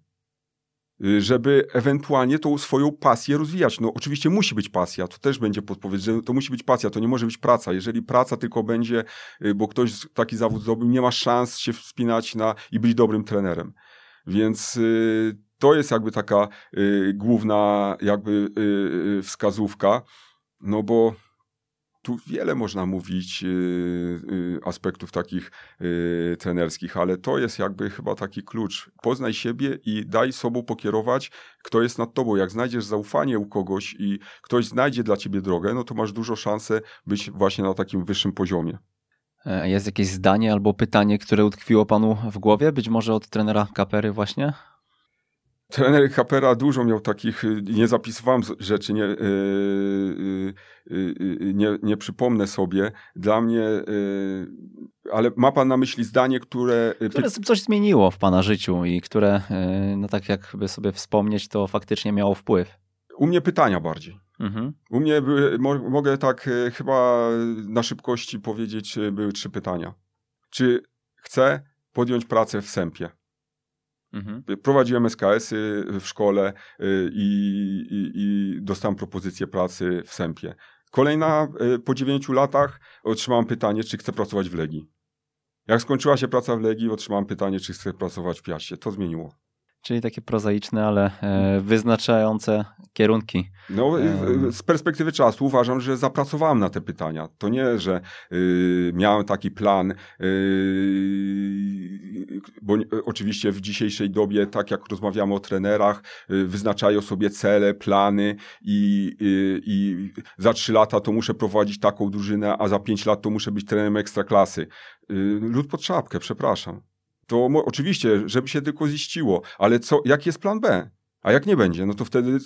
y, żeby ewentualnie tą swoją pasję rozwijać. No oczywiście musi być pasja, to też będzie podpowiedź, że to musi być pasja, to nie może być praca. Jeżeli praca tylko będzie, y, bo ktoś taki zawód zdobył, nie ma szans się wspinać na i być dobrym trenerem. Więc y, to jest jakby taka główna jakby wskazówka, no bo tu wiele można mówić yy, aspektów takich yy, trenerskich, ale to jest jakby chyba taki klucz. Poznaj siebie i daj sobą pokierować, kto jest nad tobą. Jak znajdziesz zaufanie u kogoś i ktoś znajdzie dla ciebie drogę, no to masz dużo szansę być właśnie na takim wyższym poziomie. E, jest jakieś zdanie albo pytanie, które utkwiło panu w głowie? Być może od trenera Kapery właśnie? Trener Kapera dużo miał takich, y, nie zapisywałem rzeczy, nie, yy, yy, nie, nie przypomnę sobie. Dla mnie, yy, ale ma pan na myśli zdanie, które... Które coś zmieniło w pana życiu i które, no tak jakby sobie wspomnieć, to faktycznie miało wpływ. U mnie pytania bardziej. Mhm. U mnie były, mo, mogę tak chyba na szybkości powiedzieć, były trzy pytania. Czy chcę podjąć pracę w Sępie? Mhm. Prowadziłem SKS-y w szkole y, i, i, i dostałem propozycję pracy w Sępie. Kolejna, y, po dziewięciu latach otrzymałem pytanie, czy chcę pracować w Legii. Jak skończyła się praca w Legii, otrzymałem pytanie, czy chcę pracować w Piaście. To zmieniło. Czyli takie prozaiczne, ale e, wyznaczające kierunki. No, z perspektywy czasu uważam, że zapracowałem na te pytania. To nie, że y, miałem taki plan, y, bo oczywiście w dzisiejszej dobie, tak jak rozmawiamy o trenerach, y, wyznaczają sobie cele, plany i, y, i za trzy lata to muszę prowadzić taką drużynę, a za pięć lat to muszę być trenerem ekstraklasy. Y, lud pod szapkę, przepraszam to oczywiście, żeby się tylko ziściło, ale co, jaki jest plan B? A jak nie będzie, no to wtedy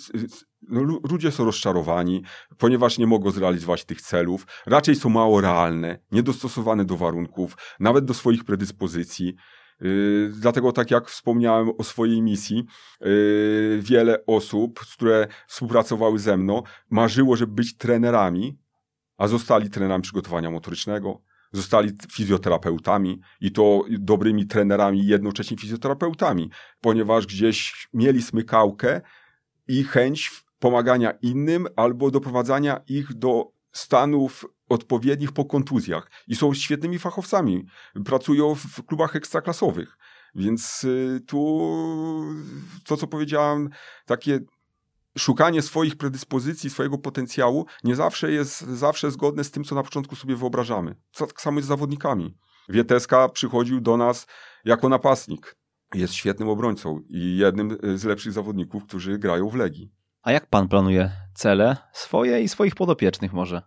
no, ludzie są rozczarowani, ponieważ nie mogą zrealizować tych celów, raczej są mało realne, niedostosowane do warunków, nawet do swoich predyspozycji. Yy, dlatego, tak jak wspomniałem o swojej misji, yy, wiele osób, które współpracowały ze mną, marzyło, żeby być trenerami, a zostali trenerami przygotowania motorycznego, zostali fizjoterapeutami i to dobrymi trenerami i jednocześnie fizjoterapeutami, ponieważ gdzieś mieli smykałkę i chęć pomagania innym albo doprowadzania ich do stanów odpowiednich po kontuzjach i są świetnymi fachowcami. Pracują w klubach ekstraklasowych. Więc y, tu to, co powiedziałem, takie szukanie swoich predyspozycji, swojego potencjału nie zawsze jest zawsze zgodne z tym, co na początku sobie wyobrażamy. Tak samo jest z zawodnikami. Wieteska przychodził do nas jako napastnik. Jest świetnym obrońcą i jednym z lepszych zawodników, którzy grają w Legii. A jak pan planuje cele swoje i swoich podopiecznych może?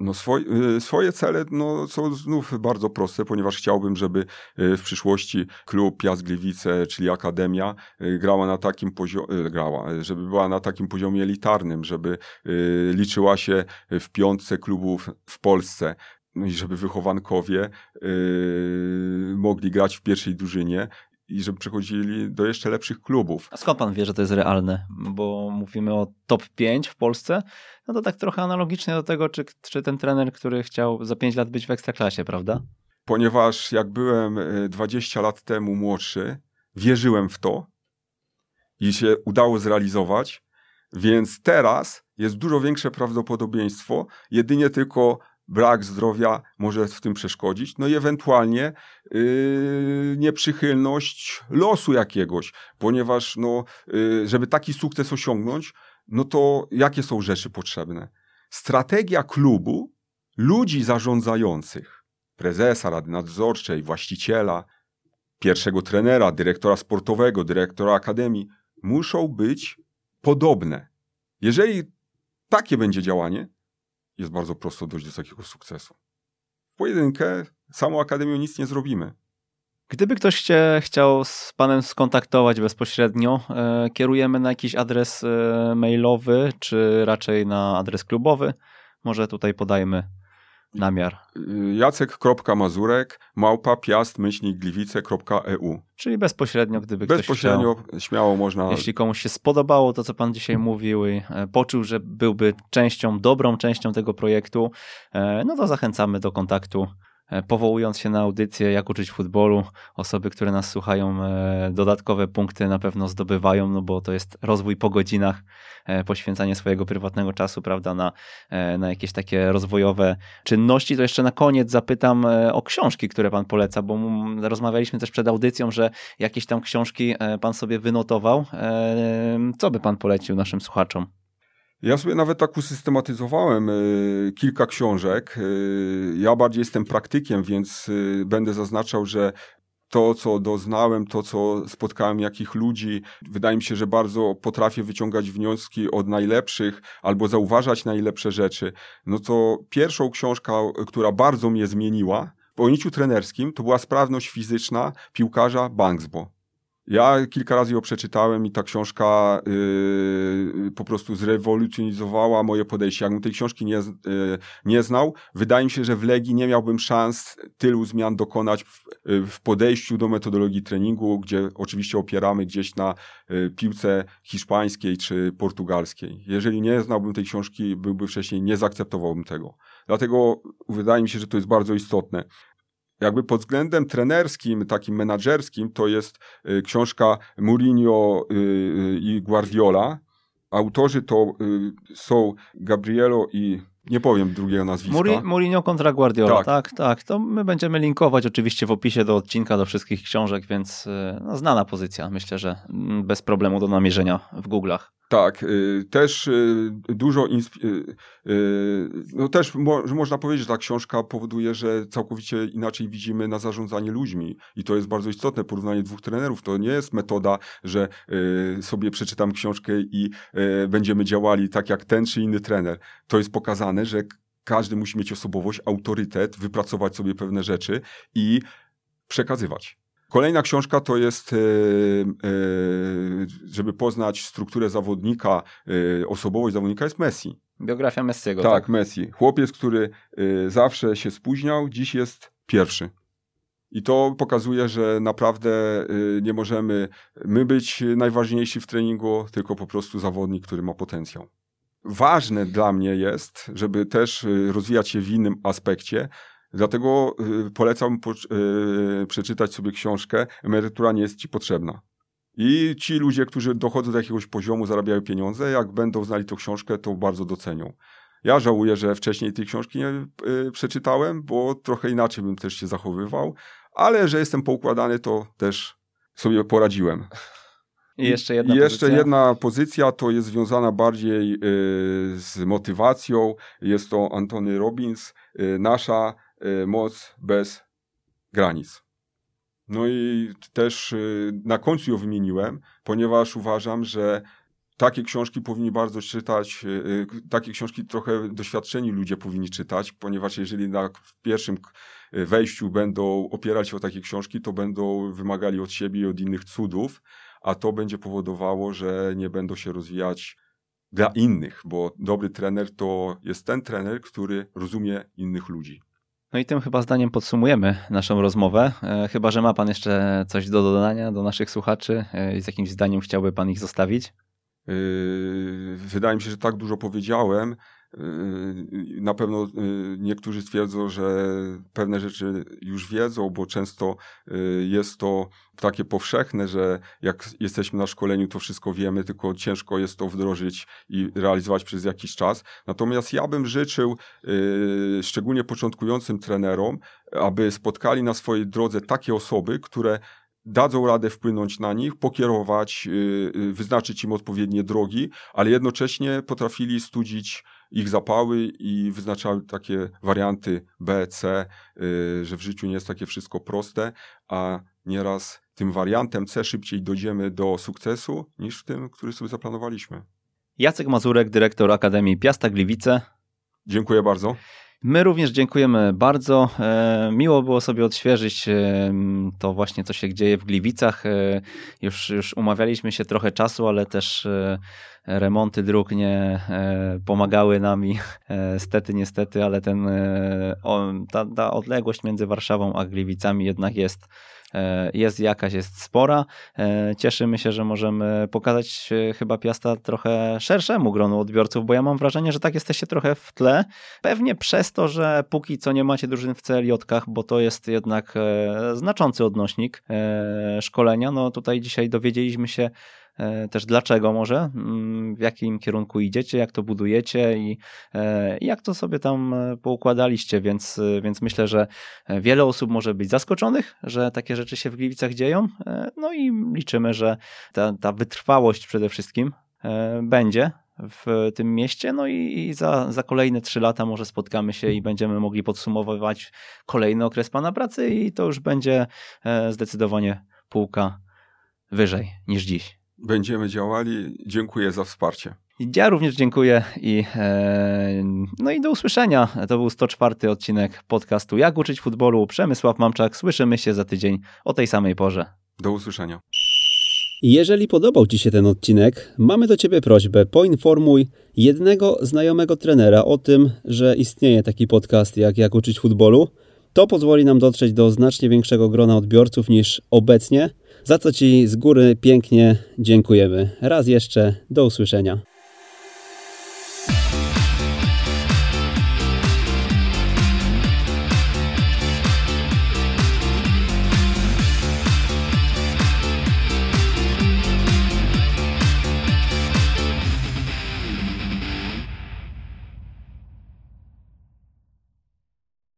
No swoj, y, swoje cele no, są znów bardzo proste, ponieważ chciałbym, żeby y, w przyszłości klub Piast Gliwice, czyli Akademia, y, grała na takim poziomie, grała, żeby była na takim poziomie elitarnym, żeby liczyła się w piątce klubów w Polsce. No i żeby wychowankowie mogli grać w pierwszej drużynie i żeby przechodzili do jeszcze lepszych klubów. A skąd pan wie, że to jest realne? Bo mówimy o top 5 w Polsce, no to tak trochę analogicznie do tego, czy, czy ten trener, który chciał za 5 lat być w ekstraklasie, prawda? Ponieważ jak byłem 20 e, lat temu młodszy, wierzyłem w to i się udało zrealizować, więc teraz jest dużo większe prawdopodobieństwo, jedynie tylko brak zdrowia może w tym przeszkodzić, no i ewentualnie yy, nieprzychylność losu jakiegoś, ponieważ no, yy, żeby taki sukces osiągnąć, no to jakie są rzeczy potrzebne? Strategia klubu, ludzi zarządzających, prezesa, rady nadzorczej, właściciela, pierwszego trenera, dyrektora sportowego, dyrektora akademii, muszą być podobne. Jeżeli takie będzie działanie, jest bardzo prosto dojść do takiego sukcesu. W pojedynkę samą Akademią nic nie zrobimy. Gdyby ktoś się chciał z Panem skontaktować bezpośrednio, e, kierujemy na jakiś adres e, mailowy, czy raczej na adres klubowy? Może tutaj podajmy namiar. Jacek.mazurek małpa piast gliwice.eu Czyli bezpośrednio, gdyby bezpośrednio, ktoś chciał. śmiało można. Jeśli komuś się spodobało to, co pan dzisiaj mówił i e, poczuł, że byłby częścią, dobrą częścią tego projektu, e, no to zachęcamy do kontaktu powołując się na audycję Jak uczyć futbolu, osoby, które nas słuchają, e, dodatkowe punkty na pewno zdobywają, no bo to jest rozwój po godzinach, poświęcanie swojego prywatnego czasu, prawda, na, na jakieś takie rozwojowe czynności. To jeszcze na koniec zapytam o książki, które pan poleca, bo rozmawialiśmy też przed audycją, że jakieś tam książki pan sobie wynotował. Co by pan polecił naszym słuchaczom? Ja sobie nawet tak usystematyzowałem y, kilka książek. Y, ja bardziej jestem praktykiem, więc y, będę zaznaczał, że to, co doznałem, to, co spotkałem, jakich ludzi, wydaje mi się, że bardzo potrafię wyciągać wnioski od najlepszych albo zauważać najlepsze rzeczy. No to pierwszą książka, która bardzo mnie zmieniła, po ujęciu trenerskim, to była sprawność fizyczna piłkarza Banksbo. Ja kilka razy ją przeczytałem i ta książka yy, po prostu zrewolucjonizowała moje podejście. Jakbym tej książki nie, yy, nie znał, wydaje mi się, że w Legii nie miałbym szans tylu zmian dokonać w, yy, w podejściu do metodologii treningu, gdzie oczywiście opieramy gdzieś na yy, piłce hiszpańskiej czy portugalskiej. Jeżeli nie znałbym tej książki, byłby wcześniej, nie zaakceptowałbym tego. Dlatego wydaje mi się, że to jest bardzo istotne jakby pod względem trenerskim, takim menadżerskim, to jest y, książka Mourinho y, y, i Guardiola. Autorzy to są Gabrielo i nie powiem drugiego nazwiska. Muri, Mourinho kontra Guardiola, tak. tak, tak. To my będziemy linkować oczywiście w opisie do odcinka, do wszystkich książek, więc no, znana pozycja. Myślę, że mm, bez problemu do namierzenia w Google'ach. Tak, y, też y, dużo, y, no też mo można powiedzieć, że ta książka powoduje, że całkowicie inaczej widzimy na zarządzanie ludźmi i to jest bardzo istotne, porównanie dwóch trenerów. To nie jest metoda, że sobie przeczytam książkę i będziemy działali tak jak ten czy inny trener. To jest pokazane, że każdy musi mieć osobowość, autorytet, wypracować sobie pewne rzeczy i przekazywać. Kolejna książka to jest, e, e, żeby poznać strukturę zawodnika, e, osobowość zawodnika jest Messi. Biografia Messiego. Tak, tak, Messi. Chłopiec, który zawsze się spóźniał, dziś jest pierwszy. I to pokazuje, że naprawdę nie możemy my być najważniejsi w treningu, tylko po prostu zawodnik, który ma potencjał. Ważne dla mnie jest, żeby też rozwijać się w innym aspekcie, Dlatego y, polecam po, y, przeczytać sobie książkę Emerytura nie jest ci potrzebna. I ci ludzie, którzy dochodzą do jakiegoś poziomu, zarabiają pieniądze, jak będą znali tą książkę, to bardzo docenią. Ja żałuję, że wcześniej tej książki nie y, przeczytałem, bo trochę inaczej bym też się zachowywał, ale że jestem poukładany, to też sobie poradziłem. I jeszcze jedna I jeszcze pozycja? jedna pozycja to jest związana bardziej y, z motywacją. Jest to Antony Robbins, y, nasza moc bez granic. No i też y, na końcu ją wymieniłem, ponieważ uważam, że takie książki powinni bardzo czytać, y, takie książki trochę doświadczeni ludzie powinni czytać, ponieważ jeżeli na w pierwszym wejściu będą opierać się o takie książki, to będą wymagali od siebie i od innych cudów, a to będzie powodowało, że nie będą się rozwijać dla innych, bo dobry trener to jest ten trener, który rozumie innych ludzi. No i tym chyba zdaniem podsumujemy naszą rozmowę. E, chyba, że ma Pan jeszcze coś do dodania do naszych słuchaczy e, i z jakimś zdaniem chciałby Pan ich zostawić? Yy, wydaje mi się, że tak dużo powiedziałem. Yy, na pewno yy, niektórzy twierdzą, że pewne rzeczy już wiedzą, bo często yy, jest to takie powszechne, że jak jesteśmy na szkoleniu, to wszystko wiemy, tylko ciężko jest to wdrożyć i realizować przez jakiś czas. Natomiast ja bym życzył, szczególnie początkującym trenerom, aby spotkali na swojej drodze takie osoby, które dadzą radę wpłynąć na nich, pokierować, wyznaczyć im odpowiednie drogi, ale jednocześnie potrafili studzić ich zapały i wyznaczały takie warianty B, C, y, że w życiu nie jest takie wszystko proste, a nieraz tym wariantem C szybciej dojdziemy do sukcesu niż tym, który sobie zaplanowaliśmy. Jacek Mazurek, dyrektor Akademii Piasta Gliwice. Dziękuję bardzo. My również dziękujemy bardzo. E, miło było sobie odświeżyć e, to właśnie, co się dzieje w Gliwicach. E, już, już umawialiśmy się trochę czasu, ale też remonty dróg nie pomagały nami, stety, niestety, ale ten, ta, ta odległość między Warszawą a Gliwicami jednak jest jest jakaś, jest spora. E, cieszymy się, że możemy pokazać e, chyba Piasta trochę szerszemu gronu odbiorców, bo ja mam wrażenie, że tak jesteście trochę w tle. Pewnie przez to, że póki co nie macie drużyn w CLJ-kach, bo to jest jednak znaczący odnośnik szkolenia. No tutaj dzisiaj dowiedzieliśmy się E, też dlaczego może, mm, w jakim kierunku idziecie, jak to budujecie? I e, jak to sobie tam e, poukładaliście, więc, więc myślę, że wiele osób może być zaskoczonych, że takie rzeczy się w Gliwicach dzieją, no i liczymy, że ta, ta wytrwałość przede wszystkim będzie w tym mieście. No i, za, za kolejne trzy lata może spotkamy się i będziemy mogli podsumowywać kolejny okres Pana pracy i to już będzie zdecydowanie półka wyżej niż dziś będziemy działali. Dziękuję za wsparcie. Ja również dziękuję i e, no i do usłyszenia. To był 104 odcinek podcastu Jak uczyć futbolu. Przemysław Mamczak. Słyszymy się za tydzień o tej samej porze. Do usłyszenia. Jeżeli podobał Ci się ten odcinek, mamy do Ciebie prośbę. Poinformuj jednego znajomego trenera o tym, że istnieje taki podcast jak Jak uczyć futbolu. To pozwoli nam dotrzeć do znacznie większego grona odbiorców niż obecnie za co Ci z góry pięknie dziękujemy. Raz jeszcze, do usłyszenia.